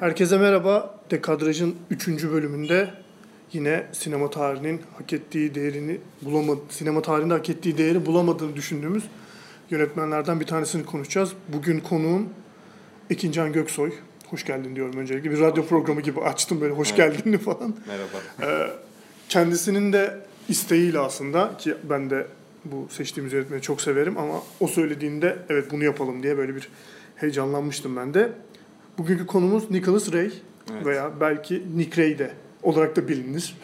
Herkese merhaba. Dekadraj'ın 3. bölümünde yine sinema tarihinin hak ettiği değerini bulamadı, sinema tarihinde hak ettiği değeri bulamadığını düşündüğümüz yönetmenlerden bir tanesini konuşacağız. Bugün konuğum Ekincan Göksoy. Hoş geldin diyorum öncelikle. Bir radyo programı gibi açtım böyle hoş Evet. geldin falan. Merhaba. Ee, kendisinin de isteğiyle aslında ki ben de bu seçtiğimiz yönetmeni çok severim ama o söylediğinde evet bunu yapalım diye böyle bir heyecanlanmıştım ben de. Bugünkü konumuz Nicholas Ray Evet. veya belki Nick Ray de olarak da bilinir.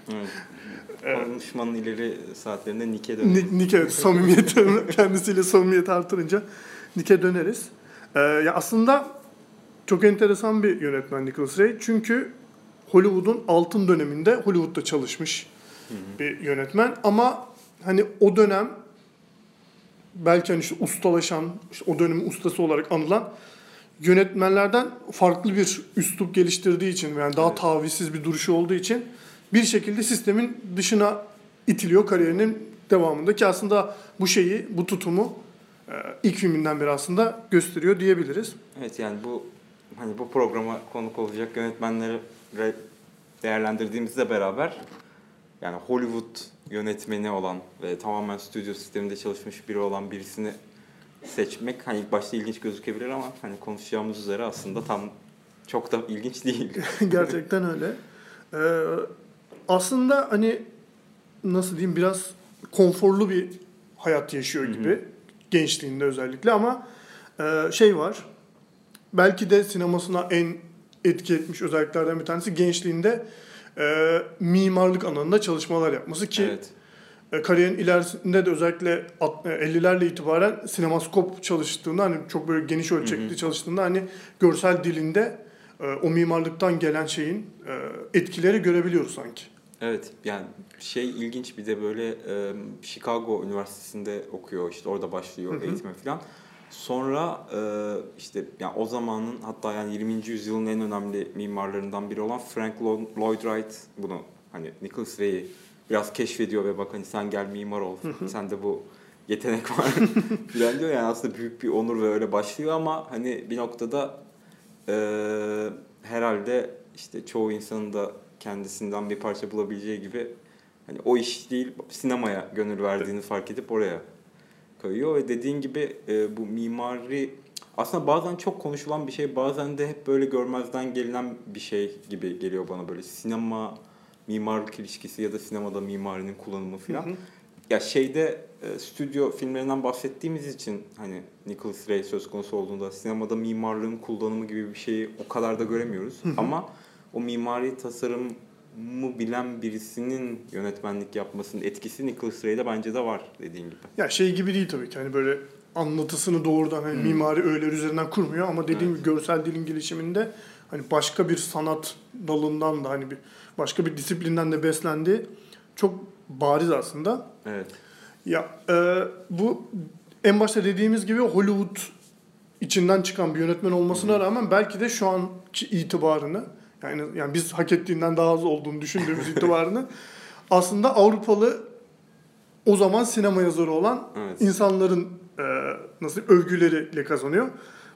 Evet. Konuşmanın ileri saatlerinde Nick'e dönelim. Ni- Nick'e samimiyet kendisiyle samimiyet artırınca Nick'e döneriz. Ee, ya aslında çok enteresan bir yönetmen Nicholas Ray. Çünkü Hollywood'un altın döneminde Hollywood'da çalışmış bir yönetmen ama hani o dönem belki hani işte ustalaşan, işte o dönemin ustası olarak anılan yönetmenlerden farklı bir üslup geliştirdiği için yani daha Evet. tavizsiz bir duruşu olduğu için bir şekilde sistemin dışına itiliyor kariyerinin devamında ki aslında bu şeyi, bu tutumu e, ilk filminden beri aslında gösteriyor diyebiliriz. Evet yani bu hani bu programa konuk olacak yönetmenleri değerlendirdiğimizle beraber yani Hollywood yönetmeni olan ve tamamen stüdyo sisteminde çalışmış biri olan birisini seçmek hani başta ilginç gözükebilir ama hani konuşacağımız üzere aslında tam çok da ilginç değil. Gerçekten öyle. Ee, aslında hani nasıl diyeyim biraz konforlu bir hayat yaşıyor gibi. Gençliğinde özellikle ama e, şey var. Belki de sinemasına en etki etmiş özelliklerden bir tanesi gençliğinde e, mimarlık alanında çalışmalar yapması ki evet. E, kariyerin ilerisinde de özellikle alt- e, 50'lerle itibaren sinemaskop çalıştığında hani çok böyle geniş ölçekli Hı hı. çalıştığında hani görsel dilinde e, o mimarlıktan gelen şeyin etkileri görebiliyoruz sanki. Evet yani şey ilginç bir de böyle e, Chicago Üniversitesi'nde okuyor işte orada başlıyor Hı hı. eğitime falan. Sonra e, işte yani o zamanın hatta yani 20. yüzyılın en önemli mimarlarından biri olan Frank Lo- Lloyd Wright bunu hani Nicholas Ray'i biraz keşfediyor ve bak hani sen gel mimar ol. Sen de bu yetenek var falan diyor. Yani aslında büyük bir onur ve öyle başlıyor ama hani bir noktada e, herhalde işte çoğu insanın da kendisinden bir parça bulabileceği gibi hani o iş değil sinemaya gönül verdiğini fark edip oraya kayıyor ve dediğin gibi e, bu mimari aslında bazen çok konuşulan bir şey bazen de hep böyle görmezden gelinen bir şey gibi geliyor bana böyle sinema mimarlık ilişkisi ya da sinemada mimarinin kullanımı. Hı hı. Ya şeyde e, stüdyo filmlerinden bahsettiğimiz için hani Nicholas Ray söz konusu olduğunda sinemada mimarlığın kullanımı gibi bir şeyi o kadar da göremiyoruz. Ama o mimari tasarımı bilen birisinin yönetmenlik yapmasının etkisi Nicholas Ray'de bence de var dediğin gibi. Ya şey gibi değil tabii ki hani böyle anlatısını doğrudan hani mimari öğeler üzerinden kurmuyor ama dediğim Evet. gibi görsel dilin gelişiminde hani başka bir sanat dalından da hani bir başka bir disiplinden de beslendiği çok bariz aslında. Evet. Ya e, bu en başta dediğimiz gibi Hollywood içinden çıkan bir yönetmen olmasına rağmen belki de şu anki itibarını yani yani biz hak ettiğinden daha az olduğunu düşündüğümüz itibarını aslında Avrupalı o zaman sinema yazarı olan Evet. insanların e, nasıl övgüleriyle kazanıyor.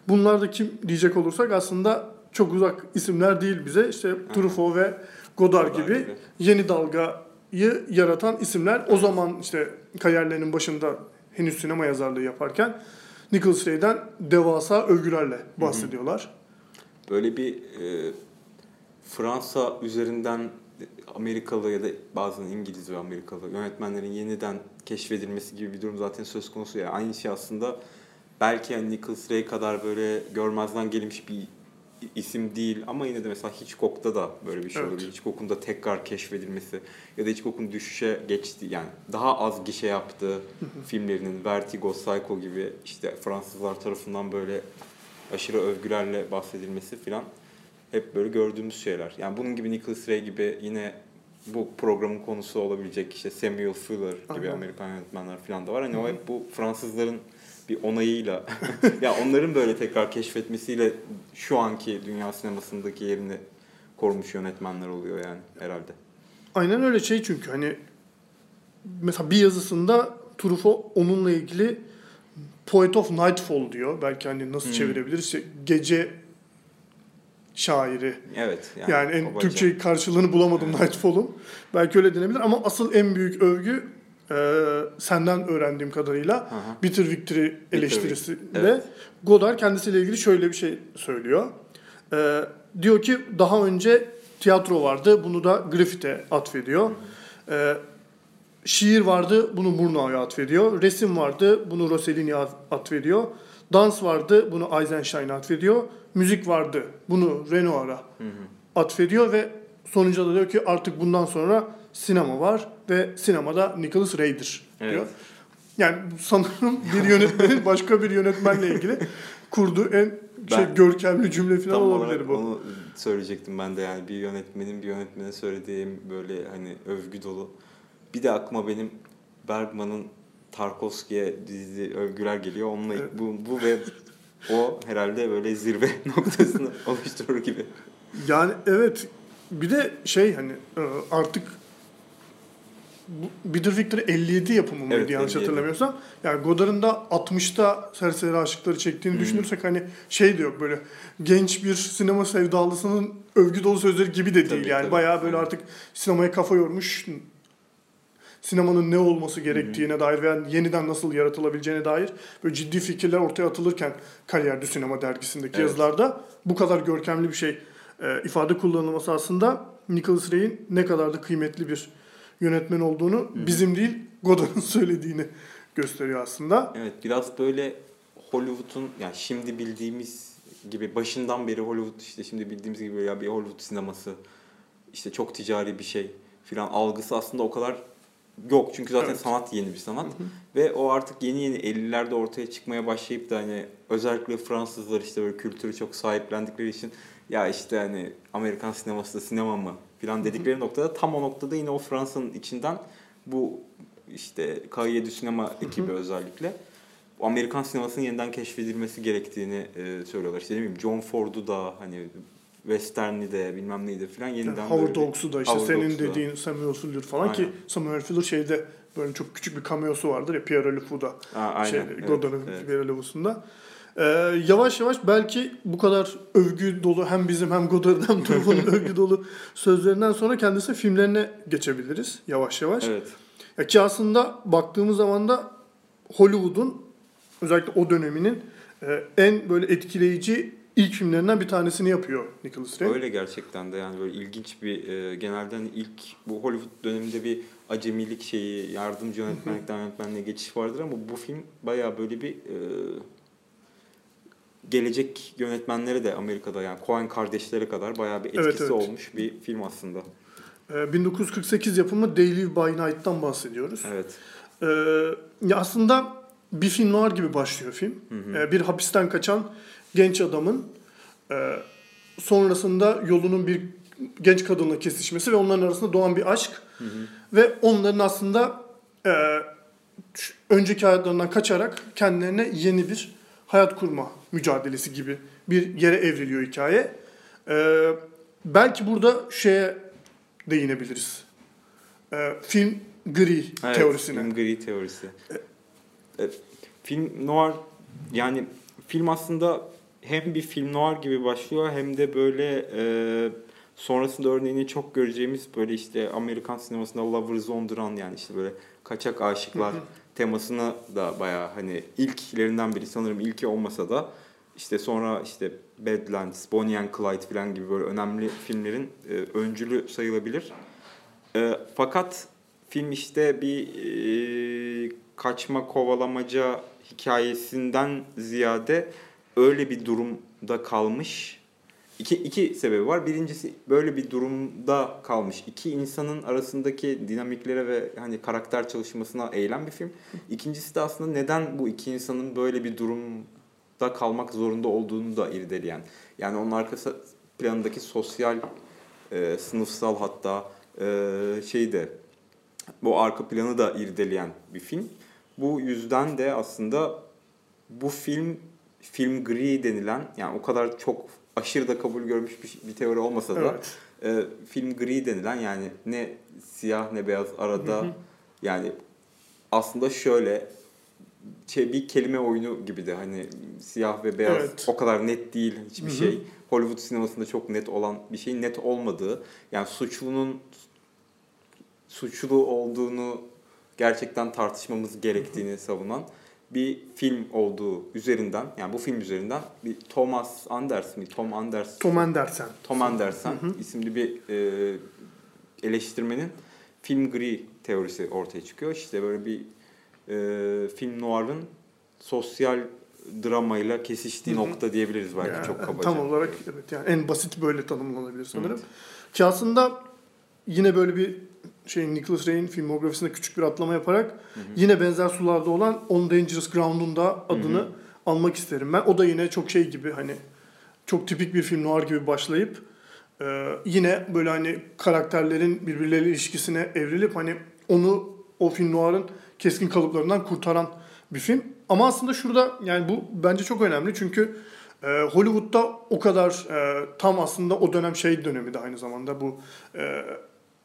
Bunlar da kim diyecek olursak aslında çok uzak isimler değil bize. İşte Truffaut ve Godard, Godard gibi, gibi. yeni dalgayı yaratan isimler. O zaman işte kariyerlerinin başında henüz sinema yazarlığı yaparken Nicholas Ray'den devasa övgülerle bahsediyorlar. Böyle bir e, Fransa üzerinden Amerikalı ya da bazen İngiliz ve Amerikalı yönetmenlerin yeniden keşfedilmesi gibi bir durum zaten söz konusu ya. Aynı şey aslında belki yani Nicholas Ray kadar böyle görmezden gelmiş bir isim değil ama yine de mesela Hitchcock'ta da böyle bir şey Evet. olabilir. Hitchcock'un da tekrar keşfedilmesi ya da Hitchcock'un düşüşe geçti yani daha az gişe yaptığı filmlerinin Vertigo, Psycho gibi işte Fransızlar tarafından böyle aşırı övgülerle bahsedilmesi filan hep böyle gördüğümüz şeyler. Yani bunun gibi Nicholas Ray gibi yine bu programın konusu olabilecek işte Samuel Fuller gibi Aynen. Amerikan yönetmenler filan da var. Hani o hep bu Fransızların bir onayıyla ya onların böyle tekrar keşfetmesiyle şu anki dünya sinemasındaki yerini korumuş yönetmenler oluyor yani herhalde. Aynen öyle şey çünkü hani mesela bir yazısında Truffaut onunla ilgili Poet of Nightfall diyor. Belki hani nasıl Hmm. çevirebiliriz? İşte gece şairi. Evet. Yani, en kabaca. Türkçe karşılığını bulamadım Evet. Nightfall'un. Belki öyle denebilir ama asıl en büyük övgü e, senden öğrendiğim kadarıyla Hı hı. Bitter Victory eleştirisi Victory, ve evet. Godard kendisiyle ilgili şöyle bir şey söylüyor. E, diyor ki daha önce tiyatro vardı bunu da Griffith'e atfediyor. E, şiir vardı bunu Murnau'ya atfediyor. Resim vardı bunu Rossellini'ye atfediyor. Dans vardı bunu Eisenstein'a atfediyor. Müzik vardı bunu Renoir'a atfediyor ve sonuçta da diyor ki artık bundan sonra sinema var ve sinemada Nicholas Ray'dir diyor. Evet. Yani sanırım bir yönetmenin başka bir yönetmenle ilgili kurduğu en şey Ben- görkemli cümle falan Tam olabilir bu. onu söyleyecektim ben de yani bir yönetmenin bir yönetmene söylediğim böyle hani övgü dolu. Bir de aklıma benim Bergman'ın Tarkovski'ye dizdiği övgüler geliyor. Onunla Evet. bu, bu ve o herhalde böyle zirve noktasını oluşturur gibi. Yani evet bir de şey hani e, artık Bitter Victory 57 yapımı mıydı Evet, yanlış 57. hatırlamıyorsam. Yani Godard'ın da 60'ta Serseri Aşıkları çektiğini Hı. düşünürsek hani şey de yok böyle genç bir sinema sevdalısının övgü dolu sözleri gibi de değil Tabii, yani. tabii. Bayağı böyle Evet. artık sinemaya kafa yormuş sinemanın ne olması gerektiğine dair veya yeniden nasıl yaratılabileceğine dair böyle ciddi fikirler ortaya atılırken Kariyer du Sinema dergisindeki Evet. yazılarda bu kadar görkemli bir şey e, ifade kullanılması aslında Nicholas Ray'in ne kadar da kıymetli bir yönetmen olduğunu bizim değil Godard'ın söylediğini gösteriyor aslında. Evet biraz böyle Hollywood'un yani şimdi bildiğimiz gibi başından beri Hollywood işte şimdi bildiğimiz gibi ya bir Hollywood sineması işte çok ticari bir şey filan algısı aslında o kadar yok. Çünkü zaten Evet. sanat yeni bir sanat ve o artık yeni yeni 50'lerde ortaya çıkmaya başlayıp da hani özellikle Fransızlar işte böyle kültürü çok sahiplendikleri için ya işte hani Amerikan sineması da sinema mı filan dedikleri noktada tam o noktada yine o Fransa'nın içinden bu işte K7 sinema ekibi özellikle bu Amerikan sinemasının yeniden keşfedilmesi gerektiğini e, söylüyorlar. İşte ne bileyim John Ford'u da hani Western'i de bilmem neydi filan yeniden Yani Howard Hawks'u da işte Howard senin Hawks'u da. dediğin Samuel Fuller falan ki Aynen. Samuel Fuller şeyde böyle çok küçük bir cameo'su vardır ya Pierre Le Fou'da. Ha, aynen. şey, evet, Godard'ın evet. Pierre Le Fou'sunda. Ee, yavaş yavaş belki bu kadar övgü dolu hem bizim hem Godard'ın hem Truffaut'un övgü dolu sözlerinden sonra kendisi filmlerine geçebiliriz yavaş yavaş. Evet. Ya ki aslında baktığımız zaman da Hollywood'un özellikle o döneminin e, en böyle etkileyici ilk filmlerinden bir tanesini yapıyor Nicholas Ray. Öyle gerçekten de yani böyle ilginç bir e, genelde hani ilk bu Hollywood döneminde bir acemilik şeyi yardımcı yönetmenlikten yönetmenliğe geçiş vardır ama bu film bayağı böyle bir e, gelecek yönetmenlere de Amerika'da yani Coen kardeşlere kadar bayağı bir etkisi Evet, evet. olmuş bir film aslında. Ee, 1948 yapımı They Live By Night'tan bahsediyoruz. Evet. Ee, ya aslında bir film noir gibi başlıyor film. Hı hı. Ee, bir hapisten kaçan genç adamın e, sonrasında yolunun bir genç kadınla kesişmesi ve onların arasında doğan bir aşk Hı hı. ve onların aslında e, önceki hayatlarından kaçarak kendilerine yeni bir hayat kurma mücadelesi gibi bir yere evriliyor hikaye. Ee, belki burada şeye değinebiliriz. Ee, film gri Evet, teorisine. Film gri teorisi. E, film noir yani film aslında hem bir film noir gibi başlıyor hem de böyle e, sonrasında örneğini çok göreceğimiz böyle işte Amerikan sinemasında Lovers on yani işte böyle kaçak aşıklar temasını da bayağı hani ilklerinden biri sanırım ilki olmasa da işte sonra işte Badlands, Bonnie and Clyde falan gibi böyle önemli filmlerin e, öncülü sayılabilir. E, fakat film işte bir e, kaçma kovalamaca hikayesinden ziyade öyle bir durumda kalmış. İki, iki sebebi var. Birincisi böyle bir durumda kalmış. İki insanın arasındaki dinamiklere ve hani karakter çalışmasına eğilen bir film. İkincisi de aslında neden bu iki insanın böyle bir durumda kalmak zorunda olduğunu da irdeleyen. Yani onun arkası planındaki sosyal, e, sınıfsal hatta e, şey bu arka planı da irdeleyen bir film. Bu yüzden de aslında bu film film gri denilen yani o kadar çok aşırı da kabul görmüş bir, bir teori olmasa da Evet. e, film gri denilen yani ne siyah ne beyaz arada Hı hı. yani aslında şöyle şey bir kelime oyunu gibi de hani siyah ve beyaz Evet. o kadar net değil hiçbir Hı hı. şey. Hollywood sinemasında çok net olan bir şeyin net olmadığı. Yani suçlunun suçlu olduğunu gerçekten tartışmamız gerektiğini savunan bir film olduğu üzerinden yani bu film üzerinden bir Thomas Anders mi? Tom Anders. Tom Andersen. Tom Andersen isimli bir e, eleştirmenin film gri teorisi ortaya çıkıyor. İşte böyle bir e, film noir'ın sosyal dramayla kesiştiği Hı hı. nokta diyebiliriz belki Yani çok kabaca. Tam olarak evet yani en basit böyle tanımlanabilir sanırım. Ki aslında yine böyle bir şey Nicholas Ray'in filmografisinde küçük bir atlama yaparak yine benzer sularda olan On Dangerous Ground'un da adını almak isterim ben. O da yine çok şey gibi hani çok tipik bir film noir gibi başlayıp e, yine böyle hani karakterlerin birbirleriyle ilişkisine evrilip hani onu o film noir'ın keskin kalıplarından kurtaran bir film. Ama aslında şurada yani bu bence çok önemli çünkü e, Hollywood'da o kadar e, tam aslında o dönem şey dönemi de aynı zamanda bu e,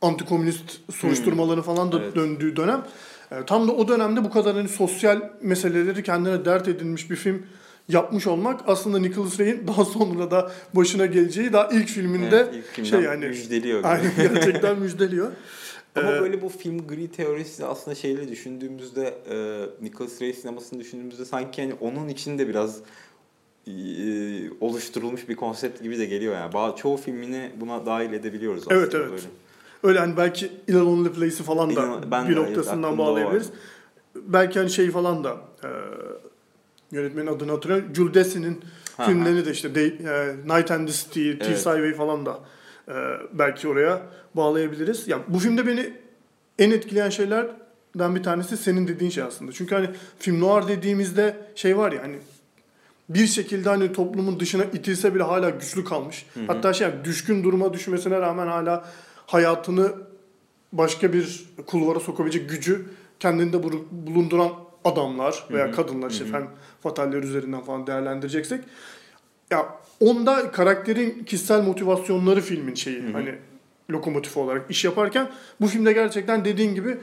antikomünist soruşturmaları falan da Evet. döndüğü dönem. E, tam da o dönemde bu kadar hani sosyal meseleleri kendine dert edinmiş bir film yapmış olmak aslında Nicholas Ray'in daha sonra da başına geleceği daha ilk filminde Evet, ilk şey yani müjdeliyor. aynen gerçekten müjdeliyor. Ama Ee, böyle bu film gri teorisi aslında şeyle düşündüğümüzde e, Nicholas Ray sinemasını düşündüğümüzde sanki hani onun içinde biraz e, oluşturulmuş bir konsept gibi de geliyor yani. Çoğu filmini buna dahil edebiliyoruz aslında. Evet, evet. Böyle. Öyle hani belki a Lonely Place'i falan da İnan- ben bir de noktasından o bağlayabiliriz. Belki hani şey falan da e, yönetmenin adını hatırlıyorum. Jules Dessin'in Ha, filmlerini de işte Day- e, Night and the City, Evet. Tears Highway falan da e, belki oraya bağlayabiliriz. Ya bu filmde beni en etkileyen şeylerden bir tanesi senin dediğin şey aslında. Çünkü hani film noir dediğimizde şey var ya hani bir şekilde hani toplumun dışına itilse bile hala güçlü kalmış. Hı hı. Hatta şey düşkün duruma düşmesine rağmen hala hayatını başka bir kulvara sokabilecek gücü kendinde bulunduran adamlar veya Hı hı. kadınlar işte fem fataller üzerinden falan değerlendireceksek ya onda karakterin kişisel motivasyonları filmin şeyi Hı hı. hani lokomotifi olarak iş yaparken bu filmde gerçekten dediğin gibi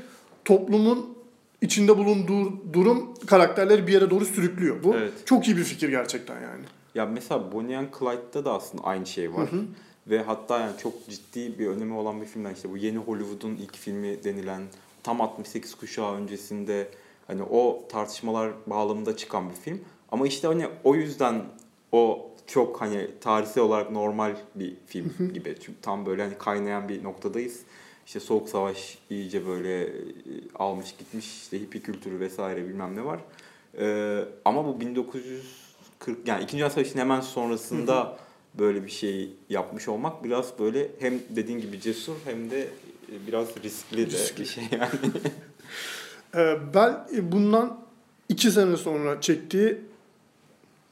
toplumun içinde bulunduğu durum karakterleri bir yere doğru sürüklüyor. Bu Evet. çok iyi bir fikir gerçekten yani. Ya mesela Bonnie and Clyde'da da aslında aynı şey var. Hı hı. Ve hatta yani çok ciddi bir önemi olan bir filmden işte bu yeni Hollywood'un ilk filmi denilen tam 68 kuşağı öncesinde hani o tartışmalar bağlamında çıkan bir film. Ama işte hani o yüzden o çok hani tarihsel olarak normal bir film gibi. Çünkü tam böyle hani kaynayan bir noktadayız. İşte Soğuk Savaş iyice böyle e, almış gitmiş işte hippie kültürü vesaire bilmem ne var. Ee, ama bu 1940 yani İkinci Dünya Savaşı'nın hemen sonrasında böyle bir şey yapmış olmak biraz böyle hem dediğin gibi cesur hem de e, biraz riskli de Riskli. bir şey yani. Ee, ben e, bundan iki sene sonra çektiği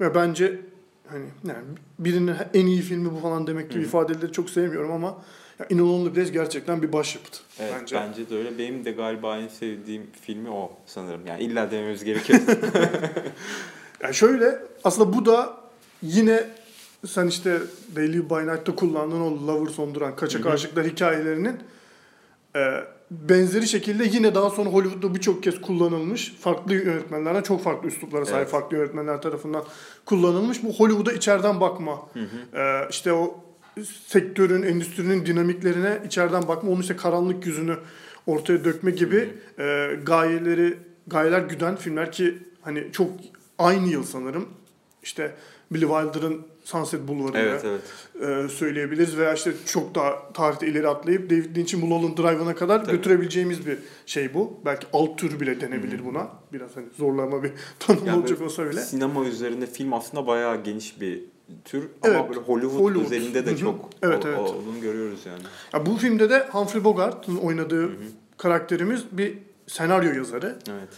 ve bence hani yani birinin en iyi filmi bu falan demek gibi Hı ifadeleri çok sevmiyorum ama ya In a Lonely Place gerçekten bir başyapıt Evet, bence. bence. de öyle. Benim de galiba en sevdiğim filmi o sanırım. Yani illa dememiz gerekiyor. Yani şöyle aslında bu da yine sen işte Live By Night'ta kullandığın o Lover Sonduran kaçak Hı hı. aşıklar hikayelerinin e, benzeri şekilde yine daha sonra Hollywood'da birçok kez kullanılmış. Farklı yönetmenlerden çok farklı üsluplara sahip Evet. farklı yönetmenler tarafından kullanılmış. Bu Hollywood'a içeriden bakma. Hı hı. e, işte o sektörün, endüstrinin dinamiklerine içeriden bakma, onun işte karanlık yüzünü ortaya dökme gibi e, gayeleri, gayeler güden filmler ki hani çok aynı yıl sanırım. İşte Billy Wilder'ın Sunset Boulevard'ını evet evet. e, söyleyebiliriz veya işte çok daha tarihte ileri atlayıp David Lynch'in Mulholland Drive'ına kadar Tabii. götürebileceğimiz bir şey bu. Belki alt tür bile denebilir buna. Biraz hani zorlama bir tanım Yani olacak olsa öyle. Sinema üzerinde film aslında bayağı geniş bir tür ama Evet, böyle Hollywood, Hollywood. üzerinde de Hı hı. çok Evet, o- evet. olduğunu görüyoruz yani. Ya bu filmde de Humphrey Bogart'ın oynadığı karakterimiz bir senaryo yazarı. Evet.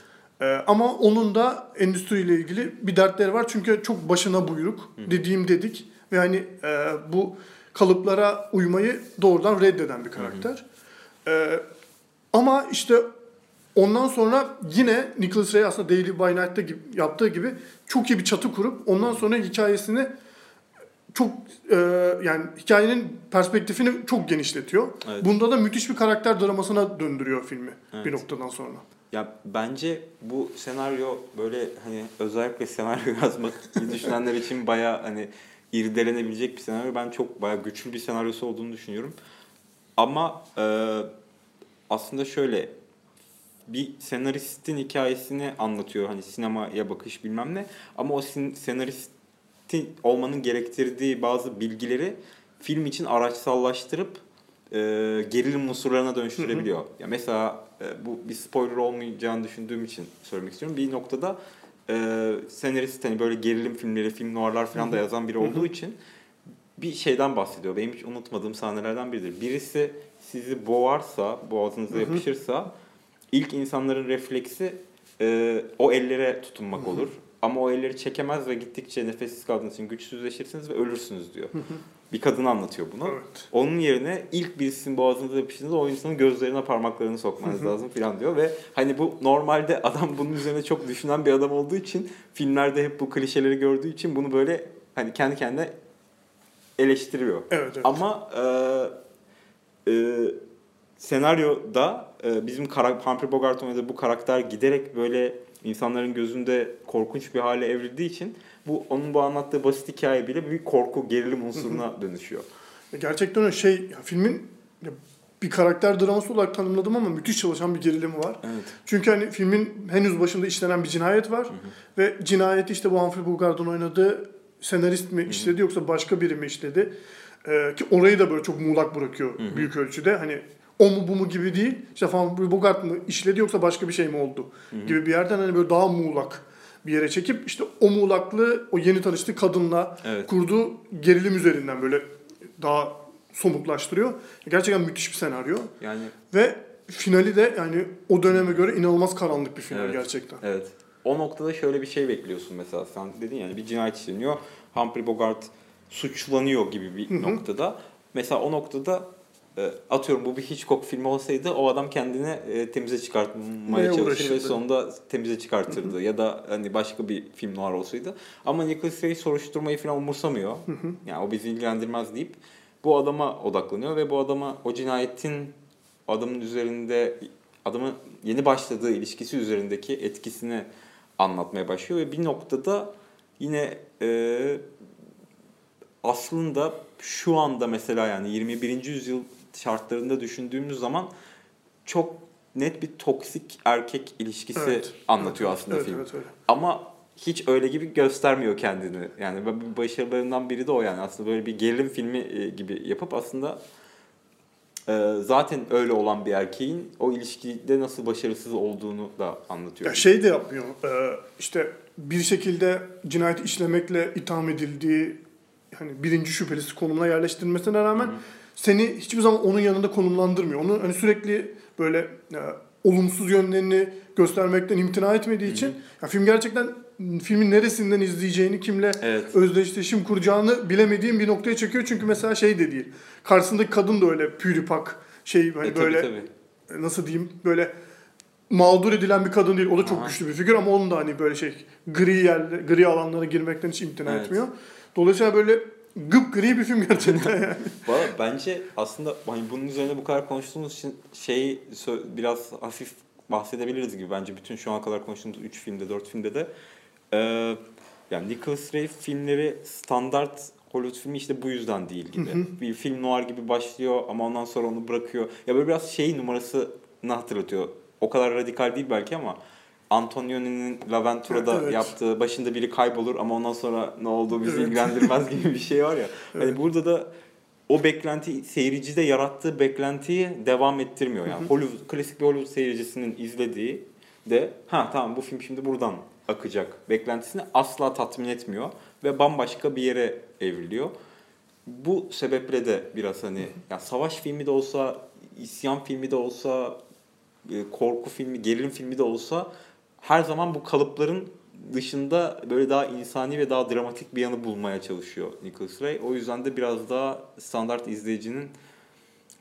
Ee, ama onun da endüstriyle ilgili bir dertleri var. Çünkü çok başına buyruk. Dediğim dedik. Ve hani e, bu kalıplara uymayı doğrudan reddeden bir karakter. Ee, ama işte ondan sonra yine Nicholas Ray aslında Daily by Night'ta gibi, yaptığı gibi çok iyi bir çatı kurup ondan sonra hikayesini çok e, yani hikayenin perspektifini çok genişletiyor. Evet. Bunda da müthiş bir karakter dramasına döndürüyor filmi bir Evet. noktadan sonra. Ya bence bu senaryo böyle hani özellikle senaryo yazmak düşünenler için baya hani irdelenebilecek bir senaryo. Ben çok baya güçlü bir senaryosu olduğunu düşünüyorum. Ama e, aslında şöyle bir senaristin hikayesini anlatıyor. Hani sinemaya bakış bilmem ne. Ama o sin- senaristin olmanın gerektirdiği bazı bilgileri film için araçsallaştırıp e, gerilim unsurlarına dönüştürebiliyor. Ya mesela e, bu bir spoiler olmayacağını düşündüğüm için söylemek istiyorum. Bir noktada e, senarist hani böyle gerilim filmleri, film noirlar falan da yazan biri olduğu için bir şeyden bahsediyor. Benim hiç unutmadığım sahnelerden biridir. Birisi sizi boğarsa, boğazınıza yapışırsa ilk insanların refleksi e, o ellere tutunmak olur. Ama o elleri çekemez ve gittikçe nefessiz kaldığınız için güçsüzleşirsiniz ve ölürsünüz diyor. bir kadın anlatıyor bunu. Evet. Onun yerine ilk birisinin boğazınıza yapıştığında o insanın gözlerine parmaklarını sokmanız lazım falan diyor ve hani bu normalde adam bunun üzerine çok düşünen bir adam olduğu için filmlerde hep bu klişeleri gördüğü için bunu böyle hani kendi kendine eleştiriyor. Evet, evet. Ama e, e, senaryoda e, bizim karak Humphrey Bogart oynadığı bu karakter giderek böyle insanların gözünde korkunç bir hale evrildiği için bu onun bu anlattığı basit hikaye bile bir korku, gerilim unsuruna dönüşüyor. Gerçekten öyle şey, ya filmin ya bir karakter draması olarak tanımladım ama müthiş çalışan bir gerilimi var. Evet. Çünkü hani filmin henüz başında işlenen bir cinayet var ve cinayeti işte bu Humphrey Bogart'ın oynadığı senarist mi işledi yoksa başka biri mi işledi? Ee, ki orayı da böyle çok muğlak bırakıyor büyük ölçüde. Hani o mu bu mu gibi değil. İşte Humphrey Bogart mı işledi yoksa başka bir şey mi oldu gibi bir yerden hani böyle daha muğlak bir yere çekip işte o muğlaklığı o yeni tanıştığı kadınla Evet. kurduğu gerilim üzerinden böyle daha somutlaştırıyor. Gerçekten müthiş bir senaryo. Yani Ve finali de yani o döneme göre inanılmaz karanlık bir final Evet. gerçekten. Evet. O noktada şöyle bir şey bekliyorsun mesela. Sen dedin yani bir cinayet işleniyor. Humphrey Bogart suçlanıyor gibi bir noktada. Mesela o noktada atıyorum bu bir Hitchcock filmi olsaydı o adam kendini e, temize çıkartmaya Neye çalışır ve sonunda temize çıkartırdı. ya da hani başka bir film noir olsaydı. Ama Nicholas Ray soruşturmayı falan umursamıyor. Yani o bizi ilgilendirmez deyip bu adama odaklanıyor ve bu adama o cinayetin adamın üzerinde adamın yeni başladığı ilişkisi üzerindeki etkisini anlatmaya başlıyor ve bir noktada yine e, aslında şu anda mesela yani 21. yüzyıl şartlarında düşündüğümüz zaman çok net bir toksik erkek ilişkisi Evet. anlatıyor Evet, aslında evet, film. Evet, öyle. Ama hiç öyle gibi göstermiyor kendini. Yani başarılarından biri de o yani. Aslında böyle bir gerilim filmi e, gibi yapıp aslında e, zaten öyle olan bir erkeğin o ilişkide nasıl başarısız olduğunu da anlatıyor. Ya şey de yapmıyor. Ee, işte bir şekilde cinayet işlemekle itham edildiği hani birinci şüphelisi konumuna yerleştirilmesine rağmen seni hiçbir zaman onun yanında konumlandırmıyor. Onu hani sürekli böyle e, olumsuz yönlerini göstermekten imtina etmediği için ya film gerçekten filmin neresinden izleyeceğini, kimle Evet. özdeşleşim kuracağını bilemediğim bir noktaya çekiyor. Çünkü mesela şey de değil. Karşısındaki kadın da öyle püripak şey hani E, tabii, böyle tabii. nasıl diyeyim böyle mağdur edilen bir kadın değil. O da çok Aha. güçlü bir figür ama onun da hani böyle şey gri yerler, gri alanlara girmekten hiç imtina Evet. etmiyor. Dolayısıyla böyle gri bir film gerçekten yani. Valla bence aslında hani bunun üzerine bu kadar konuştuğumuz için şeyi biraz hafif bahsedebiliriz gibi bence bütün şu ana kadar konuştuğumuz 3 filmde 4 filmde de Ee, yani Nicholas Ray filmleri standart Hollywood filmi işte bu yüzden değil gibi. Bir film noir gibi başlıyor ama ondan sonra onu bırakıyor. Ya böyle biraz şey numarasını hatırlatıyor. O kadar radikal değil belki ama Antonioni'nin La Ventura'da Evet. yaptığı başında biri kaybolur ama ondan sonra ne olduğu bizi Evet. ilgilendirmez gibi bir şey var ya. Hani burada da o beklenti seyircide yarattığı beklentiyi devam ettirmiyor. Yani Hollywood klasik bir Hollywood seyircisinin izlediği de ha tamam bu film şimdi buradan akacak beklentisini asla tatmin etmiyor ve bambaşka bir yere evriliyor. Bu sebeple de biraz hani ya savaş filmi de olsa, isyan filmi de olsa, e, korku filmi, gerilim filmi de olsa her zaman bu kalıpların dışında böyle daha insani ve daha dramatik bir yanı bulmaya çalışıyor Nicholas Ray. O yüzden de biraz daha standart izleyicinin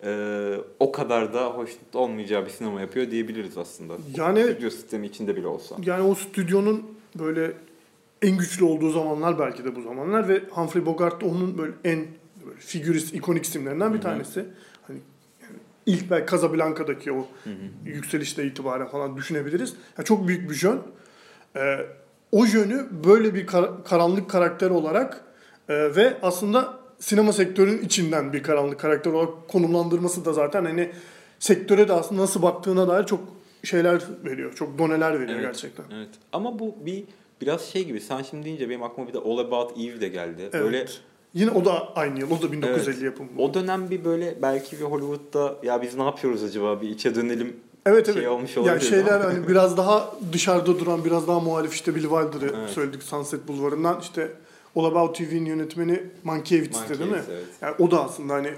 e, o kadar da hoşnut olmayacağı bir sinema yapıyor diyebiliriz aslında. Yani- Stüdyo sistemi içinde bile olsa. Yani o stüdyonun böyle en güçlü olduğu zamanlar belki de bu zamanlar ve Humphrey Bogart da onun böyle en böyle figürist, ikonik isimlerinden bir tanesi. İlk belki Casablanca'daki o yükselişte itibaren falan düşünebiliriz. Yani çok büyük bir jön. Ee, o jönü böyle bir kar- karanlık karakter olarak e, ve aslında sinema sektörünün içinden bir karanlık karakter olarak konumlandırması da zaten hani sektöre de aslında nasıl baktığına dair çok şeyler veriyor. Çok doneler veriyor Evet, gerçekten. Evet. Ama bu bir biraz şey gibi. Sen şimdi deyince benim aklıma bir de All About Eve de geldi. Evet. Böyle Yine o da aynı yıl. O da 1950 Evet. yapımı. o dönem bir böyle belki bir Hollywood'da ya biz ne yapıyoruz acaba bir içe dönelim Evet şey evet. olmuş yani şeyler ama. hani biraz daha dışarıda duran, biraz daha muhalif işte Billy Wilder'ı Evet. söyledik Sunset Bulvarı'ndan. işte All About TV'nin yönetmeni Mankiewicz'ti değil mi? Mankiewicz, evet. Yani o da aslında hani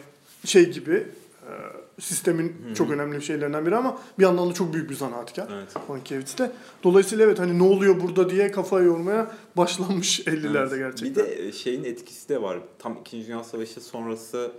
şey gibi e, sistemin çok önemli şeylerinden biri ama bir yandan da çok büyük bir zanaatkar. Evet. Mankiewicz de. Dolayısıyla evet hani ne oluyor burada diye kafayı yormaya başlanmış 50'lerde Evet. gerçekten. Bir de şeyin etkisi de var. Tam 2. Dünya Savaşı sonrası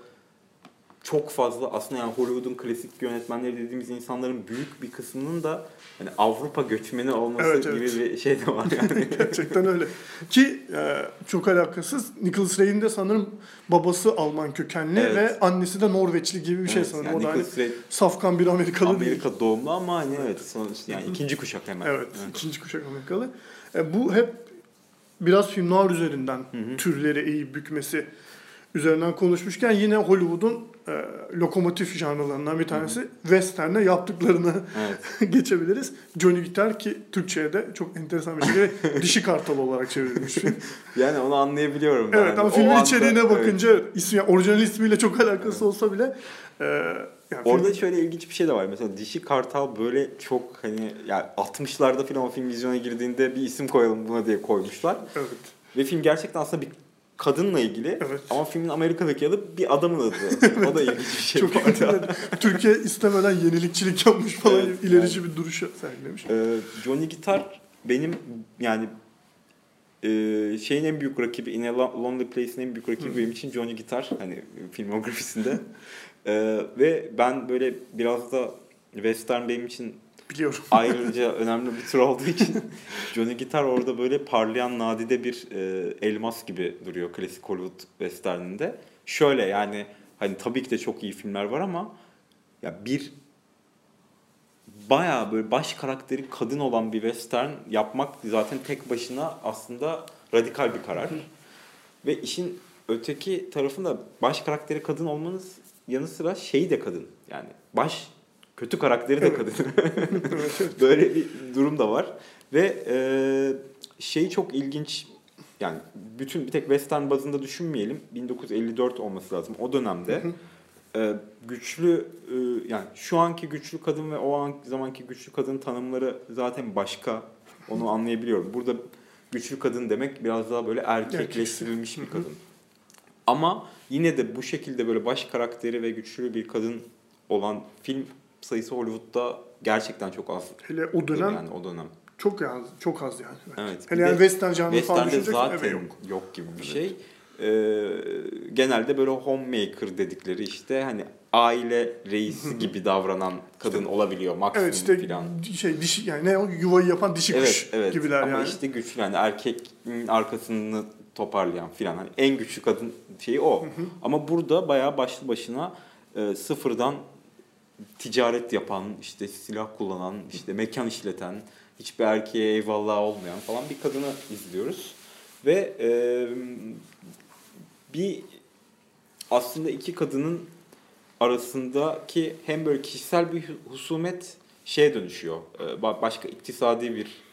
çok fazla aslında yani Hollywood'un klasik yönetmenleri dediğimiz insanların büyük bir kısmının da hani Avrupa göçmeni olması Evet, gibi evet. bir şey de var yani. Gerçekten öyle. Ki e, çok alakasız. Nicholas Ray'in de sanırım babası Alman kökenli Evet. ve annesi de Norveçli gibi bir şey Evet, sanırım. yani o da hani Nicholas Ray safkan bir Amerikalı değil. Amerika doğumlu ama hani evet sonuçta yani ikinci kuşak hemen. Evet, ikinci kuşak Amerikalı. E, bu hep biraz film noir üzerinden türleri eğip bükmesi üzerinden konuşmuşken yine Hollywood'un e, lokomotif janrlarından bir tanesi Western'e yaptıklarını Evet. geçebiliriz. Johnny Guitar ki Türkçe'ye de çok enteresan bir şekilde dişi kartal olarak çevrilmiş film. Yani onu anlayabiliyorum. Evet ama o filmin anda- içeriğine evet. bakınca ismi, yani orijinal ismiyle çok alakası olsa bile e, yani Orada film- şöyle ilginç bir şey de var. Mesela Dişi Kartal böyle çok hani yani 60'larda falan o film vizyona girdiğinde bir isim koyalım buna diye koymuşlar. evet. Ve film gerçekten aslında bir kadınla ilgili Evet. ama filmin Amerika'daki adı bir adamın adı. o da ilginç bir şey. Çok. Türkiye istemeden yenilikçilik yapmış falan Evet, ilerici bir duruş sergilemiş. Ee, Johnny Guitar benim yani e, şeyin en büyük rakibi In a Lo- Lonely Place'in en büyük rakibi benim için Johnny Guitar hani filmografisinde. Ee, ve ben böyle biraz da western benim için Biliyorum. ayrıca önemli bir tür olduğu için Johnny Guitar orada böyle parlayan nadide bir e, elmas gibi duruyor klasik Hollywood westerninde. Şöyle yani hani tabii ki de çok iyi filmler var ama ya bir bayağı böyle baş karakteri kadın olan bir western yapmak zaten tek başına aslında radikal bir karar. Ve işin öteki tarafında baş karakteri kadın olmanız yanı sıra şeyi de kadın. Yani baş kötü karakteri de kadın. Böyle bir durum da var. Ve e, şey çok ilginç yani bütün bir tek western bazında düşünmeyelim. 1954 olması lazım. O dönemde e, güçlü e, yani şu anki güçlü kadın ve o an zamanki güçlü kadın tanımları zaten başka. Onu anlayabiliyorum. Burada güçlü kadın demek biraz daha böyle erkekleştirilmiş bir kadın. Ama yine de bu şekilde böyle baş karakteri ve güçlü bir kadın olan film sayısı Hollywood'da gerçekten çok az. Hele o dönem yani o dönem. çok az, çok az yani. Evet. Hele Bir yani western janrı falan zaten evet yok. yok. gibi bir şey. Ee, genelde böyle homemaker dedikleri işte hani aile reisi gibi davranan kadın olabiliyor maksimum Evet işte filan. şey dişi yani ne o yuvayı yapan dişi kuş Evet, evet. gibiler Ama yani. işte güçlü yani erkeğin arkasını toparlayan filan. Hani en güçlü kadın şeyi o. Ama burada bayağı başlı başına e, sıfırdan ticaret yapan, işte silah kullanan, işte mekan işleten, hiçbir erkeğe eyvallah olmayan falan bir kadını izliyoruz. Ve e, bir aslında iki kadının arasındaki hem böyle kişisel bir husumet şeye dönüşüyor. Ba- başka iktisadi bir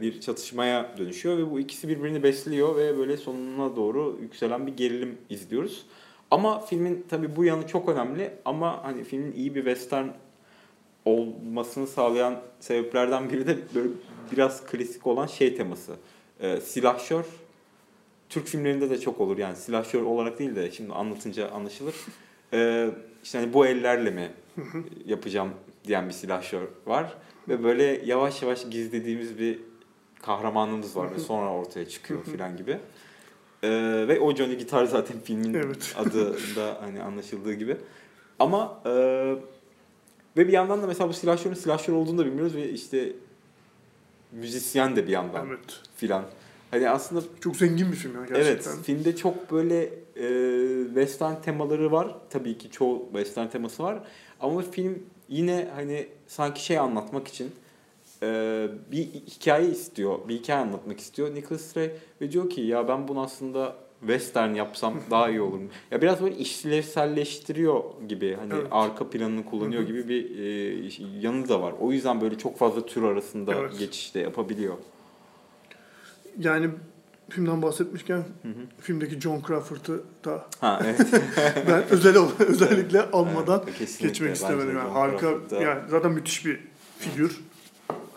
bir çatışmaya dönüşüyor ve bu ikisi birbirini besliyor ve böyle sonuna doğru yükselen bir gerilim izliyoruz. Ama filmin tabii bu yanı çok önemli ama hani filmin iyi bir western olmasını sağlayan sebeplerden biri de böyle biraz klasik olan şey teması. Ee, silahşör Türk filmlerinde de çok olur yani silahşör olarak değil de şimdi anlatınca anlaşılır. Ee, işte hani bu ellerle mi yapacağım diyen bir silahşör var ve böyle yavaş yavaş gizlediğimiz bir kahramanımız var ve sonra ortaya çıkıyor filan gibi. Ee, ve o Johnny Gitar zaten filmin Evet. adında hani anlaşıldığı gibi. Ama e, ve bir yandan da mesela bu silahşörün silahşör olduğunu da bilmiyoruz ve işte müzisyen de bir yandan Evet. filan. Hani aslında Çok zengin bir film ya gerçekten. Evet, filmde çok böyle e, western temaları var. Tabii ki çoğu western teması var. Ama film yine hani sanki şey anlatmak için e, bir hikaye istiyor, bir hikaye anlatmak istiyor. Nicholas Ray ve diyor ki ya ben bunu aslında western yapsam daha iyi olur mu? Ya biraz böyle işlevselleştiriyor gibi hani Evet. arka planını kullanıyor gibi bir e, yanı da var. O yüzden böyle çok fazla tür arasında Evet. geçişte yapabiliyor. Yani filmden bahsetmişken Hı hı. filmdeki John Crawford'ı da Ha evet. ben özel özellikle almadan Evet, geçmek istemedim. Yani harika yani zaten müthiş bir figür.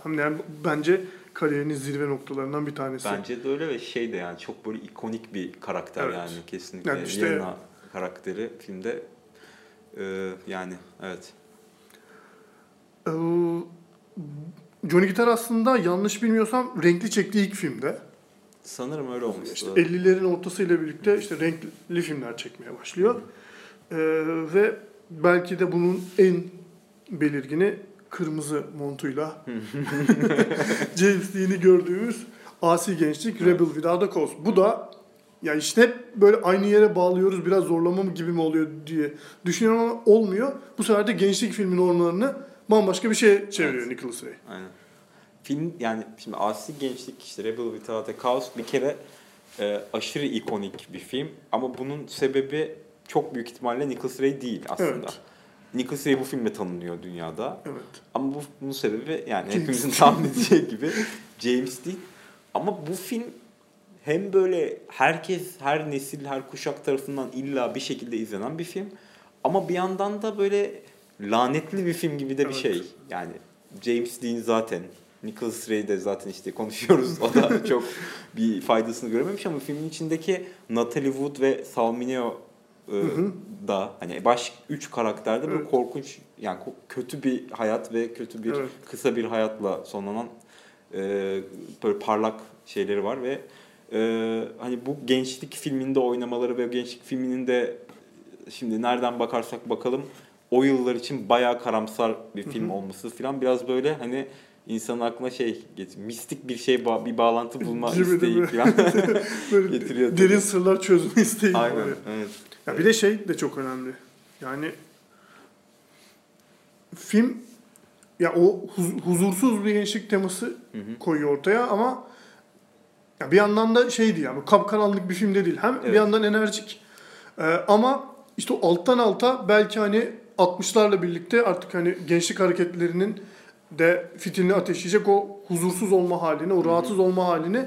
Hem de yani bence kariyerinin zirve noktalarından bir tanesi. Bence de öyle ve şey de yani çok böyle ikonik bir karakter Evet. yani kesinlikle. Yani işte- Yelena karakteri filmde e, yani evet. Ee, Johnny Gitar aslında yanlış bilmiyorsam renkli çektiği ilk filmde. Sanırım öyle olmuştu. İşte 50'lerin ortasıyla birlikte işte renkli filmler çekmeye başlıyor. Ee, ve belki de bunun en belirgini kırmızı montuyla James Dean'i gördüğümüz asi gençlik Rebel Without a Cause. Bu da ya işte hep böyle aynı yere bağlıyoruz biraz zorlama mı gibi mi oluyor diye düşünüyorum ama olmuyor. Bu sefer de gençlik filmin normlarını bambaşka bir şeye çeviriyor Evet. Nicholas Ray. Aynen. Film yani şimdi Asi Gençlik işte Rebel Without a Cause bir kere e, aşırı ikonik bir film ama bunun sebebi çok büyük ihtimalle Nicholas Ray değil aslında. Evet. Nicholas Ray bu filmle tanınıyor dünyada. Evet. Ama bu, bunun sebebi yani James hepimizin tahmin edeceği gibi James Dean. Ama bu film hem böyle herkes, her nesil, her kuşak tarafından illa bir şekilde izlenen bir film. Ama bir yandan da böyle lanetli bir film gibi de bir Evet. şey. Yani James Dean zaten, Nicholas Ray de zaten işte konuşuyoruz. O da çok bir faydasını görememiş ama filmin içindeki Natalie Wood ve Salmineo e, hı. da hani baş üç karakterde böyle Evet. korkunç yani kötü bir hayat ve kötü bir Evet. kısa bir hayatla sonlanan e, böyle parlak şeyleri var ve e, hani bu gençlik filminde oynamaları ve gençlik filminin de şimdi nereden bakarsak bakalım o yıllar için bayağı karamsar bir film hı. olması falan biraz böyle hani insanın aklına şey mistik bir şey ba- bir bağlantı bulma isteği falan Getiriyor derin tabii. sırlar çözme isteği aynen ya. evet Ya bir de şey de çok önemli. Yani film ya o huz- huzursuz bir gençlik teması Hı hı. koyuyor ortaya ama ya bir yandan da şeydi yani kapkaranlık bir filmde değil. Hem bir Evet. yandan enerjik e, ama işte o alttan alta belki hani 60'larla birlikte artık hani gençlik hareketlerinin de fitilini ateşleyecek o huzursuz olma halini, o rahatsız olma halini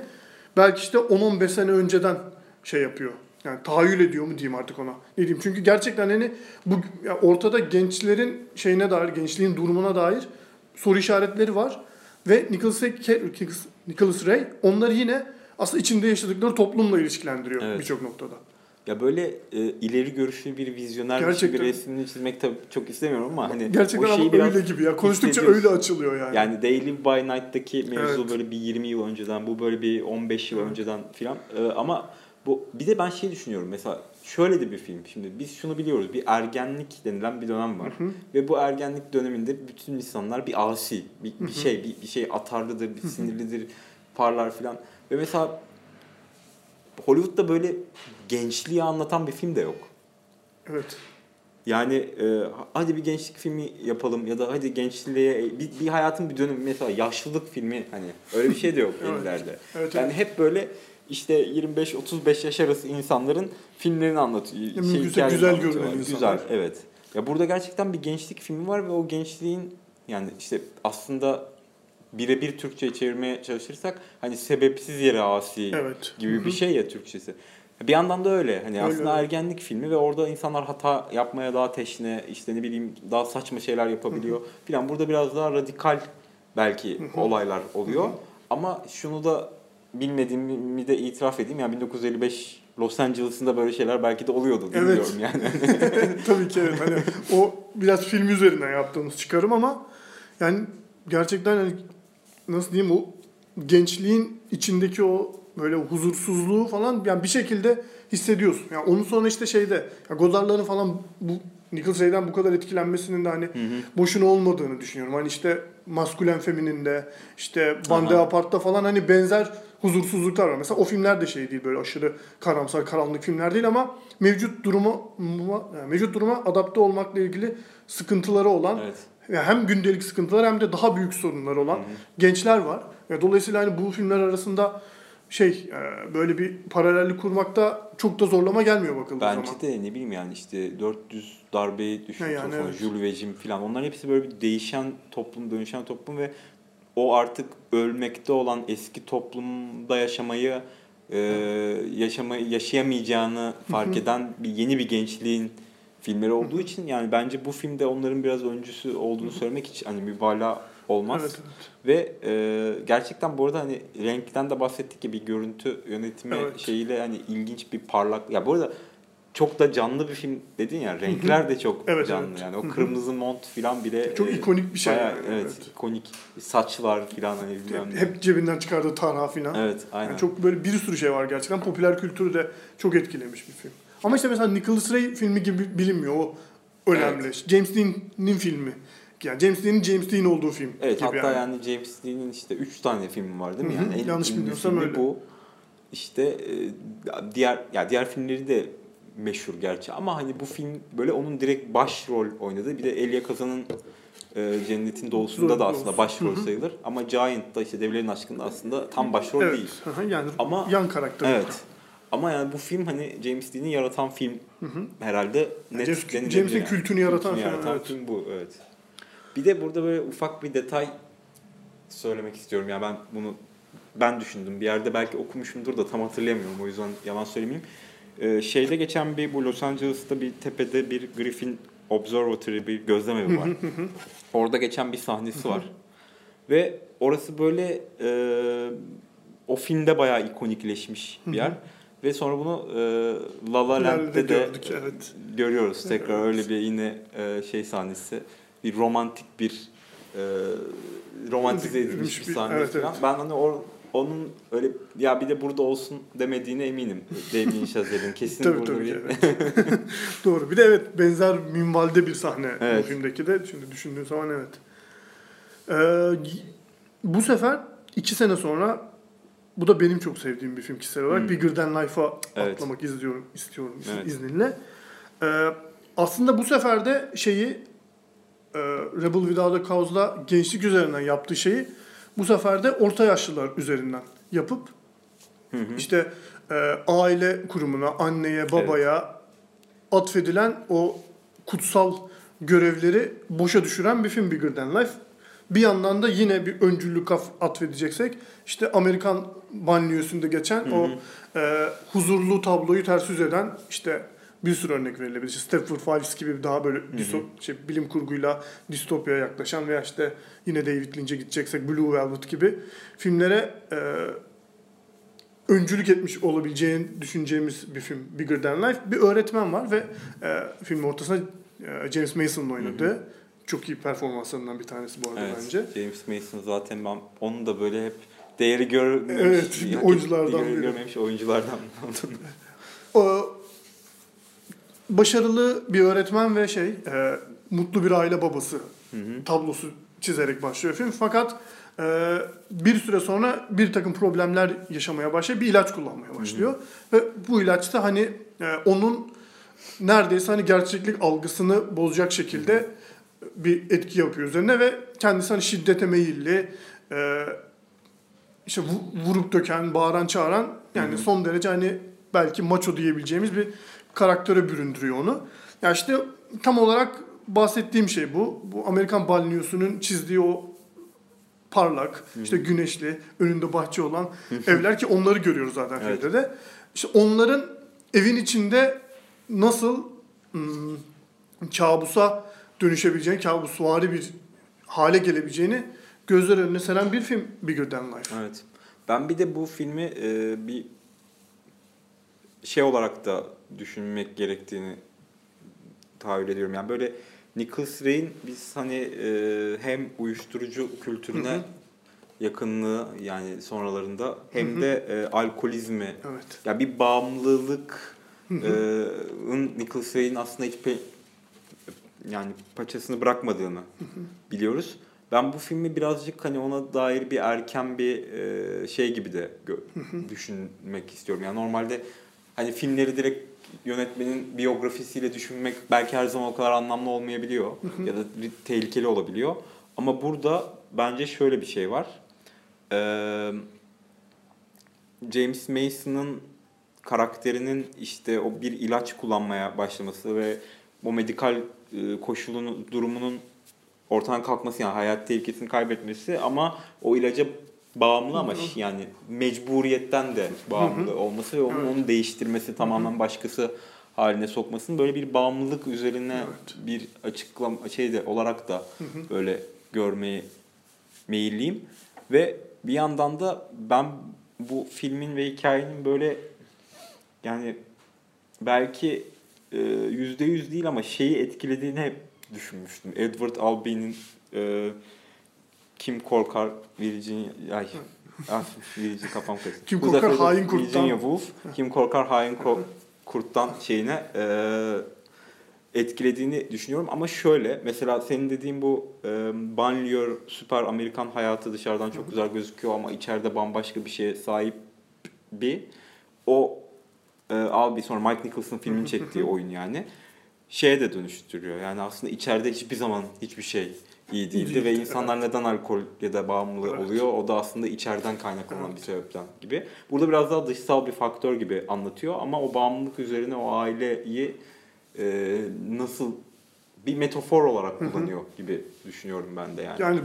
belki işte 10-15 sene önceden şey yapıyor. Yani tahayyül ediyor mu diyeyim artık ona. Ne diyeyim? Çünkü gerçekten hani bu ya ortada gençlerin şeyine dair, gençliğin durumuna dair soru işaretleri var. Ve Nicholas Ray, Nicholas- Nicholas Ray onları yine aslında içinde yaşadıkları toplumla ilişkilendiriyor Evet. birçok noktada. Ya böyle e, ileri görüşlü bir vizyoner bir Gerçekten. resmini çizmek tabii çok istemiyorum ama hani Gerçekten o şeyi ama öyle gibi ya. Konuştukça öyle açılıyor yani. Yani Live By Night'taki mevzu Evet. böyle bir 20 yıl önceden, bu böyle bir 15 yıl Evet. önceden filan. Ee, ama bu bir de ben şey düşünüyorum mesela şöyle de bir film. Şimdi biz şunu biliyoruz. Bir ergenlik denilen bir dönem var. Hı hı. Ve bu ergenlik döneminde bütün insanlar bir asi, bir, Hı bir hı. şey, bir, bir şey atarlıdır, bir sinirlidir, parlar filan. Ve mesela Hollywood'da böyle gençliği anlatan bir film de yok. Evet. Yani e, hadi bir gençlik filmi yapalım ya da hadi gençliğe bir, bir hayatın bir dönemi mesela yaşlılık filmi hani öyle bir şey de yok Evet. yenilerde. Evet, Yani evet. hep böyle işte 25-35 yaş arası insanların filmlerini anlatıyor. Ya mümkünse hikayelerini güzel anlatıyorlar. görünen Güzel insanlar. evet. Ya burada gerçekten bir gençlik filmi var ve o gençliğin yani işte aslında birebir Türkçe çevirmeye çalışırsak hani sebepsiz yere asi Evet. gibi Hı bir şey ya Türkçesi. Bir yandan da öyle. Hani Öyle, aslında öyle. ergenlik filmi ve orada insanlar hata yapmaya daha teşne, işte ne bileyim daha saçma şeyler yapabiliyor filan. Burada biraz daha radikal belki olaylar oluyor. Ama şunu da bilmediğimi de itiraf edeyim. Yani 1955 Los Angeles'ında böyle şeyler belki de oluyordu. Evet. Bilmiyorum yani. Tabii ki evet. Hani o biraz film üzerinden yaptığımız çıkarım ama yani gerçekten hani nasıl diyeyim o gençliğin içindeki o böyle huzursuzluğu falan yani bir şekilde hissediyorsun. Yani onun sonra işte şeyde ya Godard'ların falan bu Nicholas Ray'den bu kadar etkilenmesinin de hani boşuna olmadığını düşünüyorum. Hani işte Maskülen Femininde, işte Bande Aha. Apart'ta falan hani benzer huzursuzluklar var. Mesela o filmler de şey değil böyle aşırı karamsar, karanlık filmler değil ama mevcut duruma yani mevcut duruma adapte olmakla ilgili sıkıntıları olan Evet. yani hem gündelik sıkıntılar hem de daha büyük sorunlar olan gençler var. Dolayısıyla hani bu filmler arasında şey e, böyle bir paralellik kurmakta çok da zorlama gelmiyor bakıldığı Bence zaman. de ne bileyim yani işte 400 darbeyi düşün yani sonra evet. Jules ve Jim falan. Onların hepsi böyle bir değişen toplum, dönüşen toplum ve o artık ölmekte olan eski toplumda yaşamayı e, yaşamayı yaşayamayacağını fark eden bir yeni bir gençliğin filmleri olduğu için yani bence bu filmde onların biraz öncüsü olduğunu söylemek hiç hani mübalağa olmaz. Evet, evet. Ve e, gerçekten bu arada hani renkten de bahsettik ya bir görüntü yönetimi Evet. şeyiyle hani ilginç bir parlak. Ya bu arada çok da canlı bir film dedin ya renkler de çok Evet, canlı evet. yani o kırmızı mont falan bile Çok e, ikonik bir şey bayağı, yani, evet, evet. ikonik saçlar falan hani bilmem ne. Hep cebinden çıkardığı tarha filan. Evet aynen. Yani çok böyle bir sürü şey var gerçekten. Popüler kültürü de çok etkilemiş bir film. Ama işte mesela Nicholas Ray filmi gibi bilinmiyor. O önemli. James Dean'in filmi. Yani James Dean'in James Dean olduğu film Evet gibi hatta yani. yani. James Dean'in işte 3 tane filmi var değil mi? Yani en yanlış bilmiyorsam öyle. bu. İşte e, diğer ya diğer filmleri de meşhur gerçi ama hani bu film böyle onun direkt başrol oynadığı bir de Elia Kazan'ın e, Cennetin Doğusu'nda da aslında başrol sayılır ama Giant'ta işte Devlerin Aşkı'nda aslında tam başrol evet. değil. Yani Ama- yan karakter. Evet. Ama yani bu film hani James Dean'i yaratan film Hı hı. herhalde net James- James'in yani. kültünü yaratan Kültünü film, yaratan evet. film bu evet. Bir de burada böyle ufak bir detay söylemek istiyorum. Yani ben bunu ben düşündüm. Bir yerde belki okumuşumdur da tam hatırlayamıyorum. O yüzden yalan söylemeyeyim. Ee, şeyde geçen bir bu Los Angeles'ta bir tepede bir Griffin Observatory bir gözlem evi var. Orada geçen bir sahnesi var. Ve orası böyle e, o filmde bayağı ikonikleşmiş bir yer. Ve sonra bunu e, La La Land'de de gördük, evet. görüyoruz. Tekrar Evet. öyle bir yine e, şey sahnesi. Bir romantik bir e, romantize edilmiş bir sahne evet, falan. evet. Ben hani o, onun öyle ya bir de burada olsun demediğine eminim. Damien Chazelle'in kesin Tabii burada tabii bir evet. Doğru. Bir de evet benzer minvalde bir sahne Evet. bu filmdeki de. Şimdi düşündüğün zaman evet. Ee, bu sefer iki sene sonra bu da benim çok sevdiğim bir film kişisel olarak. Hmm. Bigger Than Life'a Evet. atlamak izliyorum, istiyorum Evet. izninle. Ee, aslında bu sefer de şeyi e, Rebel Without a Cause'la gençlik üzerinden yaptığı şeyi bu sefer de orta yaşlılar üzerinden yapıp Hı hı. işte e, aile kurumuna, anneye, babaya atfedilen o kutsal görevleri boşa düşüren bir film Bigger Than Life. Bir yandan da yine bir öncüllük atfedeceksek işte Amerikan banliyösünde geçen o e, huzurlu tabloyu ters yüz eden işte bir sürü örnek verilebilir. İşte Stepford Fives gibi daha böyle disto- şey, bilim kurguyla distopyaya yaklaşan veya işte yine David Lynch'e gideceksek Blue Velvet gibi filmlere e, öncülük etmiş olabileceğini düşüneceğimiz bir film Bigger Than Life. Bir öğretmen var ve e, filmin ortasında e, James Mason'ın oynadığı çok iyi performanslarından bir tanesi bu arada Evet. bence. James Mason zaten ben onun da böyle hep değeri görmemiş. Evet, oyunculardan değeri biri. görmemiş oyunculardan. O, başarılı bir öğretmen ve şey e, mutlu bir aile babası Hı hı. tablosu çizerek başlıyor film. Fakat e, bir süre sonra bir takım problemler yaşamaya başlıyor. Bir ilaç kullanmaya başlıyor. Ve bu ilaç da hani e, onun neredeyse hani gerçeklik algısını bozacak şekilde bir etki yapıyor üzerine ve kendisi hani şiddete meyilli, e, işte vu- vurup döken, bağıran çağıran yani son derece hani belki maço diyebileceğimiz bir karaktere büründürüyor onu. Ya işte tam olarak bahsettiğim şey bu. Bu Amerikan balnyosunun çizdiği o parlak, işte güneşli, önünde bahçe olan evler ki onları görüyoruz zaten Evet. filmde de. İşte onların evin içinde nasıl hmm, kabusa dönüşebileceğini, kabusvari bir hale gelebileceğini gözler önüne seren bir film Bigger Than Life. Evet. Ben bir de bu filmi e, bir şey olarak da düşünmek gerektiğini tahayyül ediyorum. Yani böyle Nicholas Ray'in biz hani e, hem uyuşturucu kültürüne Hı hı. yakınlığı yani sonralarında hem de e, alkolizme Evet. ya bir bağımlılık e, Nicholas Ray'in aslında hiç pe- yani paçasını bırakmadığını biliyoruz. Ben bu filmi birazcık hani ona dair bir erken bir e, şey gibi de gö- düşünmek istiyorum. Yani normalde hani filmleri direkt yönetmenin biyografisiyle düşünmek belki her zaman o kadar anlamlı olmayabiliyor ya da tehlikeli olabiliyor. Ama burada bence şöyle bir şey var. Ee, James Mason'ın karakterinin işte o bir ilaç kullanmaya başlaması ve o medikal e, koşulunun durumunun ortadan kalkması yani hayat tehlikesini kaybetmesi ama o ilaca bağımlı ama yani mecburiyetten de bağımlı olması ve onun Evet. onu değiştirmesi tamamen başkası haline sokmasının böyle bir bağımlılık üzerine Evet. bir açıklama şey de olarak da böyle görmeye meyilliyim ve bir yandan da ben bu filmin ve hikayenin böyle yani belki e, yüzde yüz değil ama şeyi etkilediğini hep düşünmüştüm. Edward Albee'nin e, Kim Korkar Virginia ay ah, Virginia kafam karıştı. Kim Korkar de Hain Kurt'tan. Virginia Woolf Kim Korkar Hain Ko- Kurt'tan şeyine e, etkilediğini düşünüyorum ama şöyle mesela senin dediğin bu e, banliyö süper Amerikan hayatı dışarıdan çok güzel gözüküyor ama içeride bambaşka bir şeye sahip bir o e, Albi sonra Mike Nicholson filmin çektiği oyun yani şeye de dönüştürüyor. Yani aslında içeride hiçbir zaman hiçbir şey iyi değildi ve insanlar neden alkol ya da bağımlı Evet. oluyor o da aslında içeriden kaynaklanan Evet. bir sebepten gibi. Burada biraz daha dışsal bir faktör gibi anlatıyor ama o bağımlılık üzerine o aileyi e, nasıl bir metafor olarak kullanıyor gibi düşünüyorum ben de yani. Yani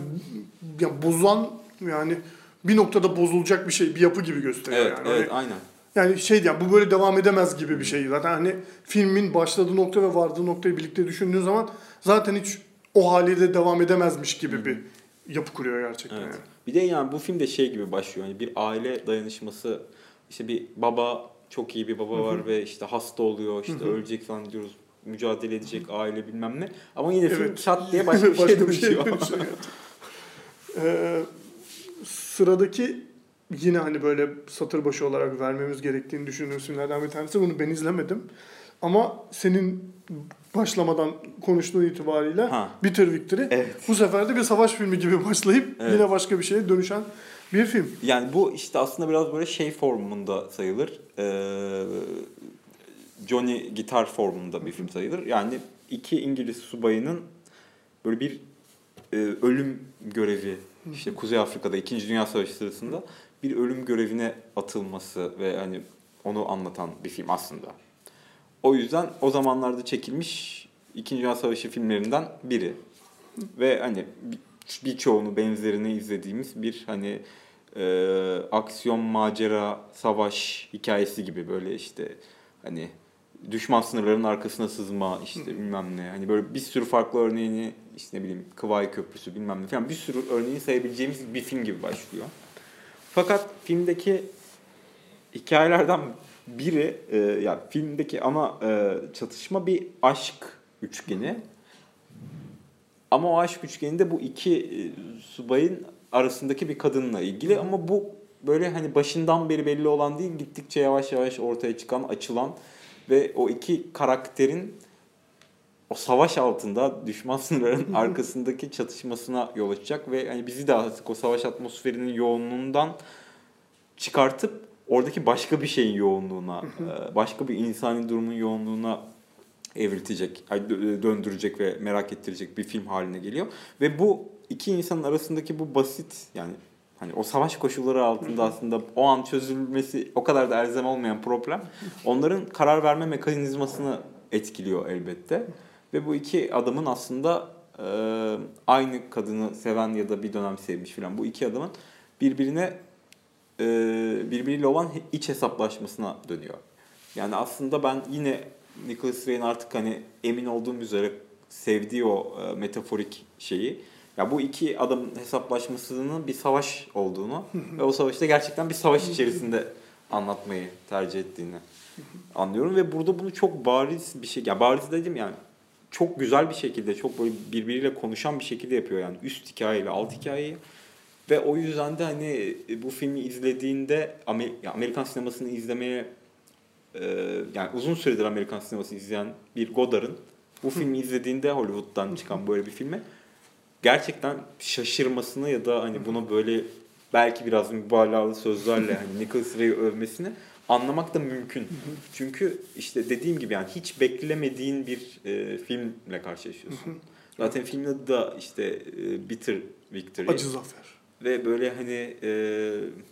ya bozan yani bir noktada bozulacak bir şey, bir yapı gibi gösteriyor evet, yani. evet, Hani- aynen. Yani şey yani bu böyle devam edemez gibi bir şey. Zaten hani filmin başladığı nokta ve vardığı noktayı birlikte düşündüğün zaman zaten hiç o haliyle devam edemezmiş gibi bir yapı kuruyor gerçekten. Evet. Yani. Bir de yani bu film de şey gibi başlıyor. Yani bir aile dayanışması işte bir baba çok iyi bir baba var ve işte hasta oluyor, işte ölecek zannediyoruz. Mücadele edecek aile bilmem ne. Ama yine film Evet. çat diye başka bir şey dönüşüyor. dönüşüyor gerçekten. Ee, sıradaki yine hani böyle satır başı olarak vermemiz gerektiğini düşündüğüm filmlerden bir tanesi. Bunu ben izlemedim. Ama senin başlamadan konuştuğun itibariyle Ha. Bitter Victory Evet. bu sefer de bir savaş filmi gibi başlayıp Evet. yine başka bir şeye dönüşen bir film. Yani bu işte aslında biraz böyle şey formunda sayılır. Ee, Johnny gitar formunda bir film sayılır. Yani iki İngiliz subayının böyle bir e, ölüm görevi işte Kuzey Afrika'da 2. Dünya Savaşı sırasında bir ölüm görevine atılması ve hani onu anlatan bir film aslında. O yüzden o zamanlarda çekilmiş 2. Dünya Savaşı filmlerinden biri. Ve hani bir- birçoğunu benzerini izlediğimiz bir hani e, aksiyon, macera, savaş hikayesi gibi böyle işte hani düşman sınırlarının arkasına sızma işte bilmem ne. Hani böyle bir sürü farklı örneğini işte ne bileyim Kıvay Köprüsü bilmem ne falan bir sürü örneğini sayabileceğimiz bir film gibi başlıyor. Fakat filmdeki hikayelerden biri e, ya filmdeki ana e, çatışma bir aşk üçgeni. Ama o aşk üçgeninde bu iki e, subayın arasındaki bir kadınla ilgili ama bu böyle hani başından beri belli olan değil gittikçe yavaş yavaş ortaya çıkan açılan ve o iki karakterin o savaş altında düşman sınırların arkasındaki çatışmasına yol açacak ve hani bizi de artık o savaş atmosferinin yoğunluğundan çıkartıp oradaki başka bir şeyin yoğunluğuna, e, başka bir insani durumun yoğunluğuna evriltecek, dö- döndürecek ve merak ettirecek bir film haline geliyor. Ve bu iki insanın arasındaki bu basit yani hani o savaş koşulları altında aslında o an çözülmesi o kadar da elzem olmayan problem onların karar verme mekanizmasını etkiliyor elbette. Ve bu iki adamın aslında e, aynı kadını seven ya da bir dönem sevmiş falan bu iki adamın birbirine e, birbiriyle olan iç hesaplaşmasına dönüyor. Yani aslında ben yine Nicholas Ray'in artık hani emin olduğum üzere sevdiği o e, metaforik şeyi ya bu iki adamın hesaplaşmasının bir savaş olduğunu ve o savaşta gerçekten bir savaş içerisinde anlatmayı tercih ettiğini anlıyorum ve burada bunu çok bariz bir şey ya bariz dedim yani çok güzel bir şekilde çok böyle birbiriyle konuşan bir şekilde yapıyor yani üst hikayeyle alt hikayeyi ve o yüzden de hani bu filmi izlediğinde Amer- Amerikan sinemasını izlemeye e, yani uzun süredir Amerikan sinemasını izleyen bir Godard'ın bu filmi izlediğinde Hollywood'dan çıkan böyle bir filme gerçekten şaşırmasını ya da hani buna böyle belki biraz mübalağalı sözlerle hani Nicholas Ray'i övmesini anlamak da mümkün. Çünkü işte dediğim gibi yani hiç beklemediğin bir e, filmle karşılaşıyorsun. Zaten filmin adı da işte e, Bitter Victory. Acı zafer. Ve böyle hani e,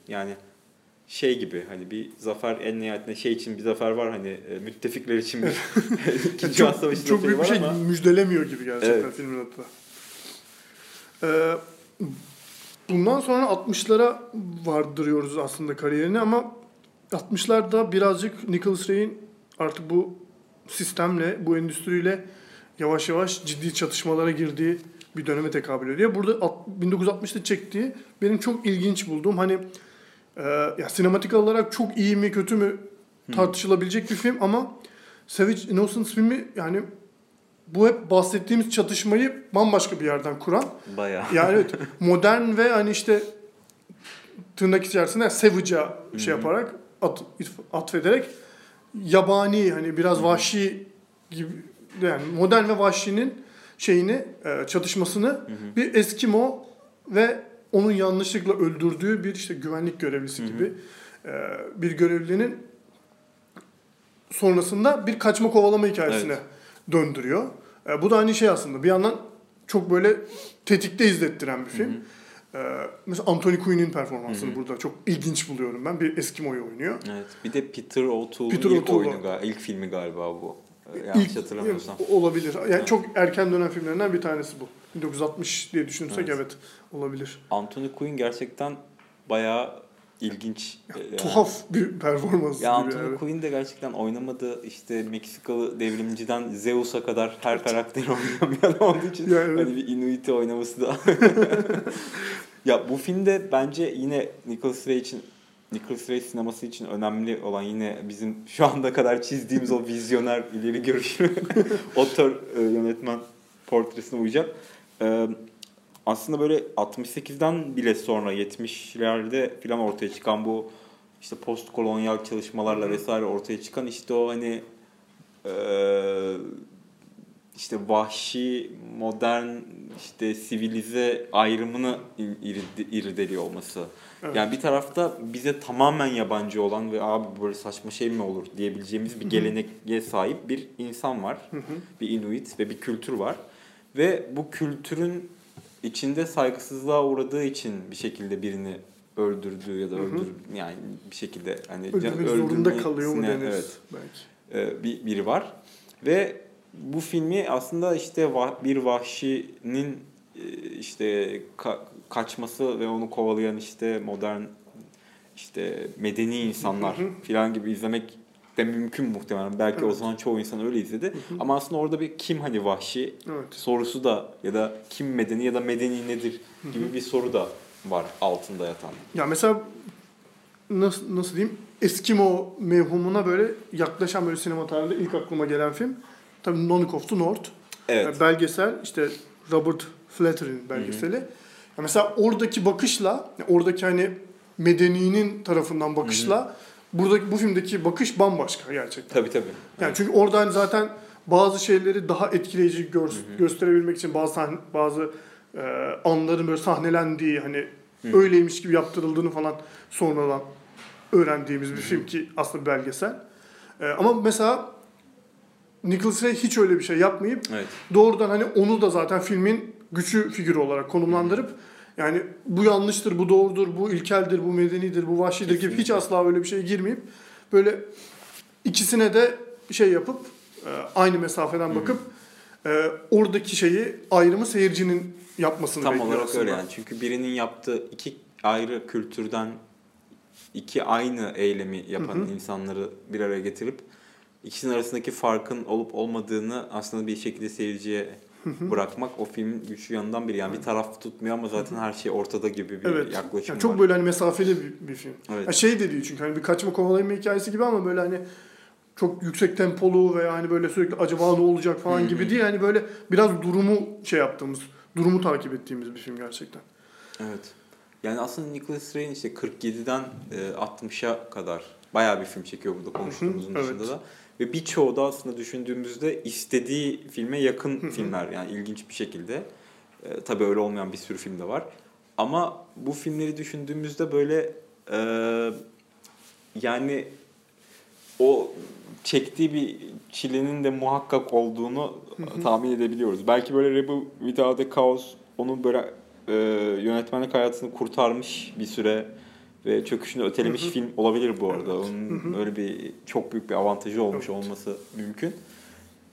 yani şey gibi hani bir zafer en nihayetinde şey için bir zafer var hani e, müttefikler için bir ikinci Dünya Savaşı çok büyük bir şey ama müjdelemiyor gibi gerçekten Evet. filmin da. Ee, bundan sonra 60'lara vardırıyoruz aslında kariyerini ama 60'larda birazcık Nicholas Ray'in artık bu sistemle, bu endüstriyle yavaş yavaş ciddi çatışmalara girdiği bir döneme tekabül ediyor. Burada alt- 1960'ta çektiği benim çok ilginç bulduğum hani e, ya sinematik olarak çok iyi mi kötü mü tartışılabilecek bir film ama Savage Innocence filmi yani bu hep bahsettiğimiz çatışmayı bambaşka bir yerden kuran. bayağı Yani evet modern ve hani işte tırnak içerisinde savage'a şey yaparak at, atfederek yabani hani biraz vahşi gibi yani modern ve vahşinin şeyini e, çatışmasını bir Eskimo ve onun yanlışlıkla öldürdüğü bir işte güvenlik görevlisi gibi e, bir görevlinin sonrasında bir kaçma kovalama hikayesine Evet. döndürüyor. E, bu da aynı şey aslında. Bir yandan çok böyle tetikte izlettiren bir film. E, mesela Anthony Quinn'in performansını burada çok ilginç buluyorum ben. Bir Eskimo'yu oynuyor. Evet. Bir de Peter O'Toole'un Peter ilk O'Toole. oyunu ilk filmi galiba bu. Yanlış İlk- hatırlamıyorsam. Olabilir. Yani çok erken dönem filmlerinden bir tanesi bu. 1960 diye düşünürsek Evet. evet, olabilir. Anthony Quinn gerçekten bayağı ilginç. Ee, yani. Tuhaf bir performans Ya. Anthony yani. Quinn de gerçekten oynamadı işte Meksikalı devrimciden Zeus'a kadar her karakteri adam olduğu için Ya evet. hani bir Inuit'i oynaması da. ya bu filmde bence yine Nicholas Ray için Nicholas Ray sineması için önemli olan yine bizim şu anda kadar çizdiğimiz o vizyoner ileri görüşlü otör e, yönetmen portresine uyacak. E, aslında böyle 68'den bile sonra 70'lerde falan ortaya çıkan bu işte post kolonyal çalışmalarla vesaire ortaya çıkan işte o hani eee, işte vahşi, modern, işte sivilize ayrımını irdeliyor olması. Evet. Yani bir tarafta bize tamamen yabancı olan ve abi böyle saçma şey mi olur diyebileceğimiz bir geleneğe sahip bir insan var. Bir Inuit ve bir kültür var. Ve bu kültürün içinde saygısızlığa uğradığı için bir şekilde birini öldürdüğü ya da öldür yani bir şekilde hani Öldürmek zorunda kalıyor mu denir Evet belki. e, bir biri var ve bu filmi aslında işte bir vahşinin işte ka- kaçması ve onu kovalayan işte modern işte medeni insanlar falan gibi izlemek de mümkün muhtemelen. Belki o Evet. zaman çoğu insan öyle izledi. Ama aslında orada bir kim hani vahşi Evet. sorusu da ya da kim medeni ya da medeni nedir gibi bir soru da var altında yatan. Ya mesela nasıl, nasıl diyeyim Eskimo mevhumuna böyle yaklaşan böyle sinema tarihinde ilk aklıma gelen film tabii Nonic of the North. Evet. Yani belgesel işte Robert Flatter'in belgeseli. Ya mesela oradaki bakışla oradaki hani medeninin tarafından bakışla buradaki bu filmdeki bakış bambaşka gerçekten. Tabii tabii. Yani çünkü orada hani zaten bazı şeyleri daha etkileyici gör- gösterebilmek için bazı sahne- bazı e, anların böyle sahnelendiği hani öyleymiş gibi yaptırıldığını falan sonradan öğrendiğimiz bir film ki aslında belgesel. E, ama mesela Nicholas Ray hiç öyle bir şey yapmayıp Evet. doğrudan hani onu da zaten filmin güçlü figürü olarak konumlandırıp yani bu yanlıştır, bu doğrudur, bu ilkeldir, bu medenidir, bu vahşidir gibi hiç Kesinlikle. asla öyle bir şeye girmeyip böyle ikisine de şey yapıp e, aynı mesafeden bakıp e, oradaki şeyi ayrımı seyircinin yapmasını Tam bekliyor olarak aslında. öyle yani. Çünkü birinin yaptığı iki ayrı kültürden iki aynı eylemi yapan insanları bir araya getirip ikisinin arasındaki farkın olup olmadığını aslında bir şekilde seyirciye bırakmak o filmin güçlü yanından biri. Yani bir taraf tutmuyor ama zaten her şey ortada gibi bir Evet. yaklaşım Yani çok var. böyle hani mesafeli bir, bir film. Evet. Ya şey de değil çünkü hani bir kaçma kovalayma hikayesi gibi ama böyle hani çok yüksek tempolu ve hani böyle sürekli acaba ne olacak falan gibi değil. Hani böyle biraz durumu şey yaptığımız, durumu takip ettiğimiz bir film gerçekten. Evet. Yani aslında Nicholas Ray'in işte 47'den e, 60'a kadar bayağı bir film çekiyor burada konuştuğumuzun hı, dışında evet. da. Ve birçoğu da aslında düşündüğümüzde istediği filme yakın filmler yani ilginç bir şekilde. E, tabii öyle olmayan bir sürü film de var. Ama bu filmleri düşündüğümüzde böyle e, yani o çektiği bir çilenin de muhakkak olduğunu tahmin edebiliyoruz. Belki böyle Rebel Without a Cause onun böyle e, yönetmenlik hayatını kurtarmış bir süre ve çöküşünü ötelemiş Hı hı. film olabilir bu arada. Evet. Onun Hı hı. öyle bir çok büyük bir avantajı olmuş Evet. olması mümkün.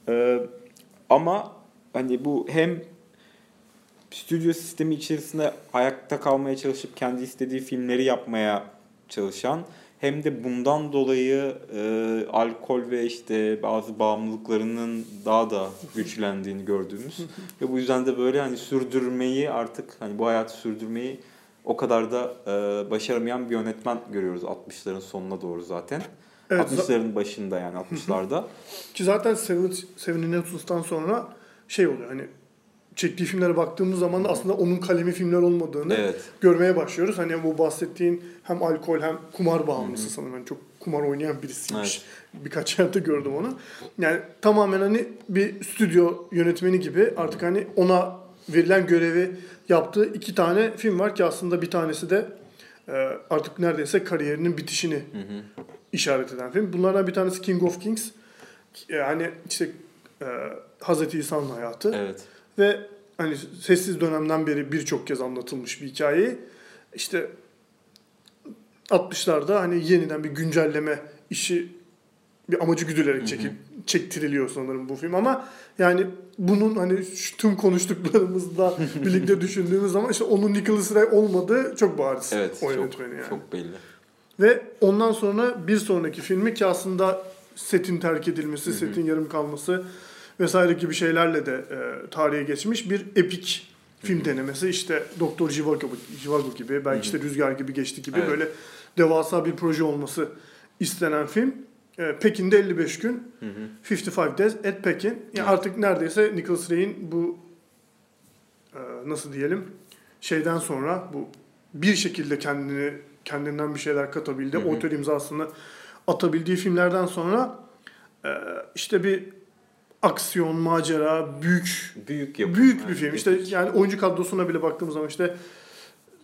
E, ama hani bu hem stüdyo sistemi içerisinde ayakta kalmaya çalışıp kendi istediği filmleri yapmaya çalışan hem de bundan dolayı e, alkol ve işte bazı bağımlılıklarının daha da güçlendiğini gördüğümüz ve bu yüzden de böyle hani sürdürmeyi artık hani bu hayatı sürdürmeyi o kadar da e, başaramayan bir yönetmen görüyoruz 60'ların sonuna doğru zaten. Evet, za- 60'ların başında yani 60'larda. ki zaten Seven, Seven Innocens'tan sonra şey oluyor hani çektiği filmlere baktığımız zaman da aslında onun kalemi filmler olmadığını evet. görmeye başlıyoruz. Hani bu bahsettiğin hem alkol hem kumar bağımlısı sanırım. Yani çok kumar oynayan birisiymiş. Birkaç yerde gördüm onu. Yani tamamen hani bir stüdyo yönetmeni gibi artık hani ona verilen görevi yaptığı iki tane film var ki aslında bir tanesi de e, artık neredeyse kariyerinin bitişini Hı hı. işaret eden film. Bunlardan bir tanesi King of Kings. Yani işte e, Hazreti İsa'nın hayatı. Evet. Ve hani sessiz dönemden beri birçok kez anlatılmış bir hikayeyi işte 60'larda hani yeniden bir güncelleme işi bir amacı güdülerek çekil, çektiriliyor sanırım bu film ama yani bunun hani şu tüm konuştuklarımızla birlikte düşündüğümüz zaman işte onun Nicholas Ray olmadığı çok bariz Evet. o Çok, yönetmeni yani. çok belli. Ve ondan sonra bir sonraki filmi ki aslında setin terk edilmesi, setin yarım kalması vesaire gibi şeylerle de e, tarihe geçmiş bir epik film denemesi. İşte Doktor Jivago, Jivago gibi, belki işte Rüzgar gibi geçti gibi Evet. böyle devasa bir proje olması istenen film. E, Pekin'de 55 gün, Hı hı. 55 Days at Pekin. Yani Evet. artık neredeyse Nicholas Ray'in bu e, nasıl diyelim şeyden sonra bu bir şekilde kendini kendinden bir şeyler katabildi. Hı hı. Otel imzasını atabildiği filmlerden sonra e, işte bir aksiyon, macera, büyük Büyük yapım. büyük bir Evet, film. İşte yani oyuncu kadrosuna bile baktığımız zaman işte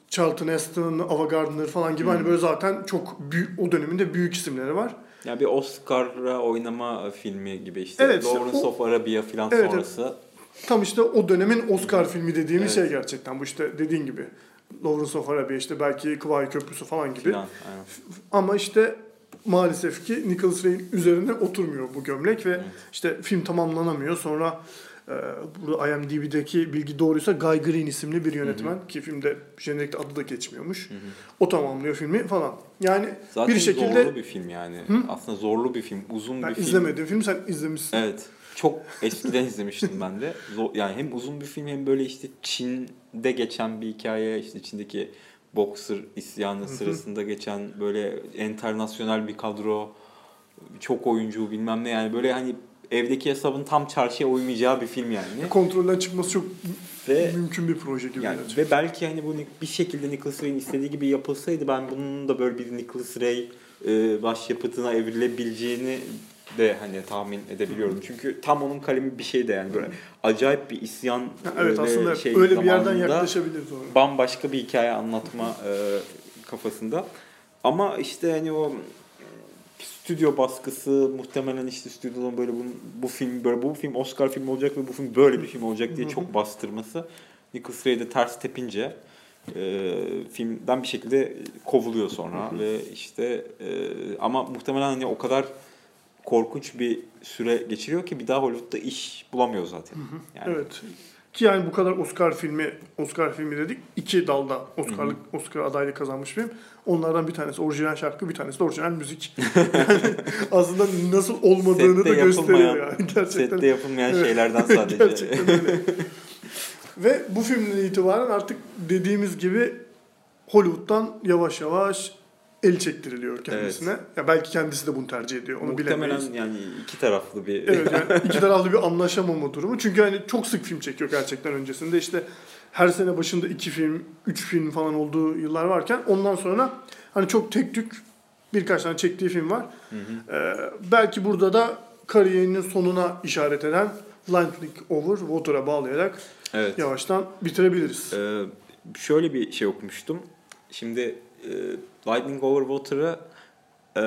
Charlton Heston, Ava Gardner falan gibi Hı. hani böyle zaten çok büyük o döneminde büyük isimleri var. Ya bir Oscar'a oynama filmi gibi işte. Evet, işte Lawrence o- of Arabia falan Evet, sonrası. Tam işte o dönemin Oscar filmi dediğimiz Evet. şey gerçekten bu işte dediğin gibi. Lawrence of Arabia işte belki Kıvay Köprüsü falan gibi. Falan. Aynen. Ama işte maalesef ki Nicholas Ray'in üzerine oturmuyor bu gömlek ve Evet. işte film tamamlanamıyor. Sonra burada IMDb'deki bilgi doğruysa Guy Green isimli bir yönetmen ki filmde jenerikte adı da geçmiyormuş. Hı hı. O tamamlıyor filmi falan. Yani Zaten bir şekilde zorlu bir film yani. Hı? Aslında zorlu bir film, uzun ben bir film. izlemedim film sen izlemişsin. Evet. Çok eskiden izlemiştim ben de. Zor, yani hem uzun bir film hem böyle işte Çin'de geçen bir hikaye, işte Çin'deki boxer isyanı sırasında geçen böyle internasyonel bir kadro, çok oyuncu bilmem ne yani böyle hani evdeki hesabın tam çarşıya uymayacağı bir film yani. Kontrolden çıkması çok Ve mümkün bir proje gibi. yani gerçekten. ve belki hani bu bir şekilde Nicholas Ray'in istediği gibi yapılsaydı ben bunun da böyle bir Nicholas Ray e, başyapıtına evrilebileceğini de hani tahmin edebiliyorum. Çünkü tam onun kalemi bir şey de yani böyle acayip bir isyan Ha, evet ve aslında şey öyle bir yerden zamanında yaklaşabilir doğru. bambaşka bir hikaye anlatma e, kafasında. Ama işte hani o stüdyo baskısı muhtemelen işte stüdyonun böyle bu, bu film böyle bu film Oscar filmi olacak ve bu film böyle bir film olacak diye çok bastırması Nicholas Ray'de ters tepince e, filmden bir şekilde kovuluyor sonra ve işte e, ama muhtemelen hani o kadar korkunç bir süre geçiriyor ki bir daha Hollywood'da iş bulamıyor zaten. Yani Evet. Ki yani bu kadar Oscar filmi, Oscar filmi dedik. iki dalda Oscar'lık, Oscar adaylık kazanmış film. Onlardan bir tanesi orijinal şarkı, bir tanesi de orijinal müzik. yani aslında nasıl olmadığını Sette da gösteriyor yani. Gerçekten. sette yapılmayan Evet. şeylerden sadece. Gerçekten öyle. Ve bu filmden itibaren artık dediğimiz gibi Hollywood'dan yavaş yavaş el çektiriliyor kendisine. Ya belki kendisi de bunu tercih ediyor. Onu Muhtemelen bilemeyiz. yani iki taraflı bir Evet yani iki taraflı bir anlaşamama durumu. Çünkü hani çok sık film çekiyor gerçekten öncesinde. İşte her sene başında iki film, üç film falan olduğu yıllar varken ondan sonra hani çok tek tük birkaç tane çektiği film var. Ee, belki burada da kariyerinin sonuna işaret eden Lightning Over Water'a bağlayarak Evet. yavaştan bitirebiliriz. Ee, şöyle bir şey okumuştum. Şimdi e, Lightning Over Water'ı e,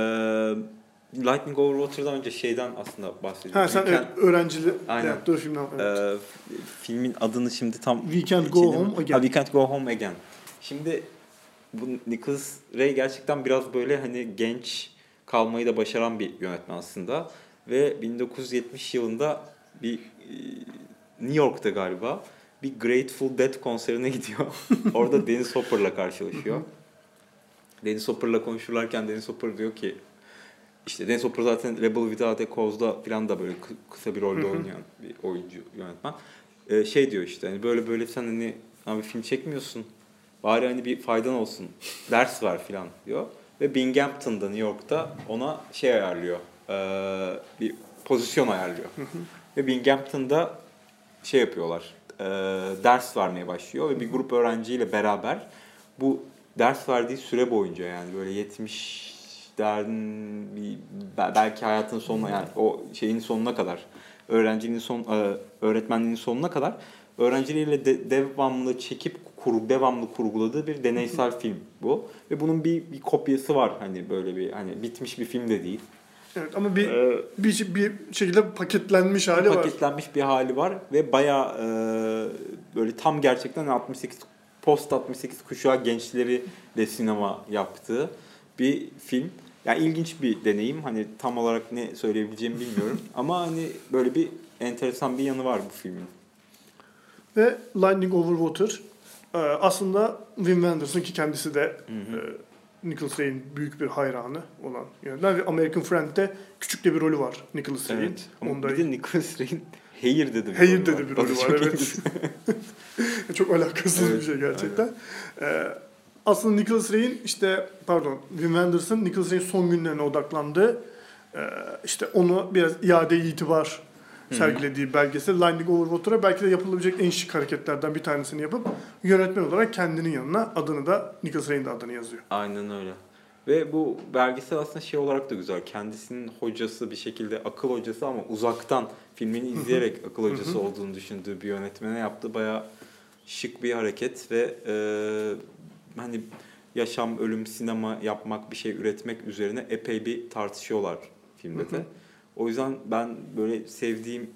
Lightning Over Water'dan önce şeyden aslında bahsedeyim. Ha sen Weekend- evet, öğrencilik Aynen. yaptığı filmden. Evet. Ee, filmin adını şimdi tam We Can't Go içinde mi? Home Again. Ha, We Can't Go Home Again. Şimdi bu Nicholas Ray gerçekten biraz böyle hani genç kalmayı da başaran bir yönetmen aslında ve 1970 yılında bir e, New York'ta galiba bir Grateful Dead konserine gidiyor. Orada Dennis Hopper'la karşılaşıyor. Dennis Hopper'la konuşurlarken Dennis Hopper diyor ki işte Dennis Hopper zaten Rebel Without a Cause'da falan da böyle kı- kısa bir rolde oynayan bir oyuncu yönetmen. Ee, şey diyor işte hani böyle böyle sen hani abi film çekmiyorsun. Bari hani bir faydan olsun. Ders ver falan diyor. Ve Binghamton'da New York'ta ona şey ayarlıyor. ee, bir pozisyon ayarlıyor. Ve Binghamton'da şey yapıyorlar. ee, ders vermeye başlıyor ve bir grup öğrenciyle beraber bu ders verdiği süre boyunca yani böyle 70 derdin bir be- belki hayatın sonuna yani o şeyin sonuna kadar öğrencinin son e, öğretmenliğin sonuna kadar öğrencileriyle de, devamlı çekip kur, devamlı kurguladığı bir deneysel film bu ve bunun bir, bir kopyası var hani böyle bir hani bitmiş bir film de değil. Evet ama bir, Ee, bir bir şekilde paketlenmiş hali var. paketlenmiş bir hali var ve bayağı e, böyle tam gerçekten 68 post 68 kuşağı gençleri de sinema yaptığı bir film. Yani ilginç bir deneyim. Hani tam olarak ne söyleyebileceğimi bilmiyorum ama hani böyle bir enteresan bir yanı var bu filmin. Ve Lightning Over Water e, aslında Wim Wenders ki kendisi de e, Nicholas Ray'in büyük bir hayranı olan yönetmen ve American Friend'de küçük de bir rolü var Nicholas Ray'in. Evet. Onda bir de Nicholas Ray'in Hair dedi bir Hayır dedi bir rolü var çok evet. Çok alakasız Evet, bir şey gerçekten. Ee, aslında Nicholas Ray'in işte pardon Wim Wenders'ın Nicholas Ray'in son günlerine odaklandığı e, işte onu biraz iade itibar sergilediği belgesel Lightning Over Water'a belki de yapılabilecek en şık hareketlerden bir tanesini yapıp yönetmen olarak kendinin yanına adını da Nicholas Ray'in de adını yazıyor. Aynen öyle. Ve bu belgesel aslında şey olarak da güzel. Kendisinin hocası bir şekilde akıl hocası ama uzaktan filmini izleyerek akıl hocası olduğunu düşündüğü bir yönetmene yaptığı bayağı şık bir hareket ve e, hani yaşam, ölüm, sinema yapmak, bir şey üretmek üzerine epey bir tartışıyorlar filmde de. O yüzden ben böyle sevdiğim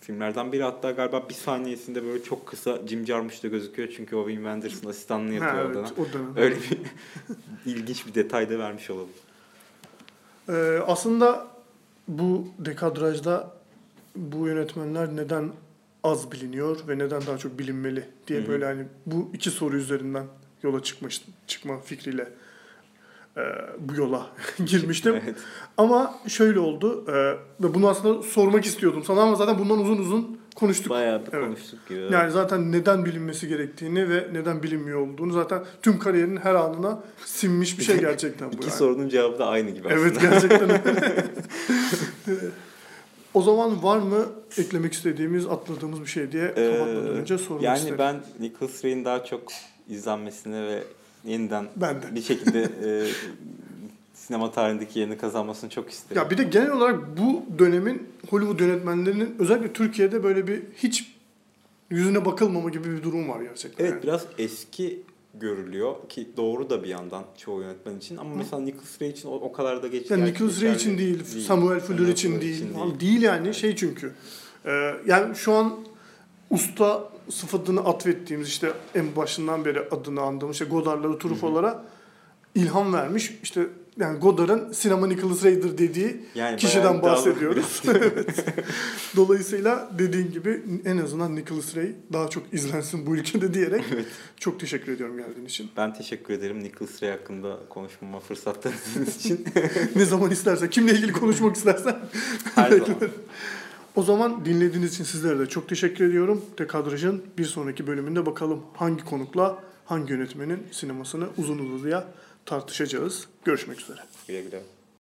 filmlerden biri hatta galiba bir saniyesinde böyle çok kısa Jim Jarmusch'ta gözüküyor çünkü o Wim Wenders'ın asistanlığı yapıyor Ha, evet, o dönem. Öyle bir ilginç bir detay da vermiş olalım. Ee, aslında bu dekadrajda bu yönetmenler neden az biliniyor ve neden daha çok bilinmeli diye Hı hı. böyle hani bu iki soru üzerinden yola çıkmış çıkma fikriyle e, bu yola girmiştim. Evet. Ama şöyle oldu e, ve bunu aslında sormak istiyordum sana ama zaten bundan uzun uzun konuştuk. Bayağı bir Evet. konuştuk gibi. Yani zaten neden bilinmesi gerektiğini ve neden bilinmiyor olduğunu zaten tüm kariyerinin her anına sinmiş bir şey gerçekten bu. İki yani. sorunun cevabı da aynı gibi aslında. Evet gerçekten o zaman var mı eklemek istediğimiz, atladığımız bir şey diye Ee, kapatmadan önce sormak yani isterim. ben Nicholas Ray'in daha çok izlenmesini ve yeniden Ben de. bir şekilde e, sinema tarihindeki yerini kazanmasını çok isterim. Ya bir de genel olarak bu dönemin Hollywood yönetmenlerinin özellikle Türkiye'de böyle bir hiç yüzüne bakılmama gibi bir durum var gerçekten. Evet yani. biraz eski görülüyor ki doğru da bir yandan çoğu yönetmen için ama mesela Nicholas Ray için o, o kadar da geç. Yani Nicholas Ray için geçerli değil, Samuel Fuller için Fuller değil. için Abi değil yani şey çünkü. e, yani şu an usta sıfatını atfettiğimiz işte en başından beri adını andığımız işte Godard'lara, Truffaut'lara ilham vermiş. İşte yani Godard'ın sinema Nicholas Ray'dir dediği Yani kişiden bahsediyoruz. Evet. Dolayısıyla dediğin gibi en azından Nicholas Ray daha çok izlensin bu ülkede diyerek çok teşekkür ediyorum geldiğin için. Ben teşekkür ederim Nicholas Ray hakkında konuşmama fırsat tanıdığınız için. ne zaman istersen, kimle ilgili konuşmak istersen Her zaman. O zaman dinlediğiniz için sizlere de çok teşekkür ediyorum. Dekadraj'ın bir sonraki bölümünde bakalım hangi konukla hangi yönetmenin sinemasını uzun uzadıya tartışacağız. Görüşmek üzere. Güle güle.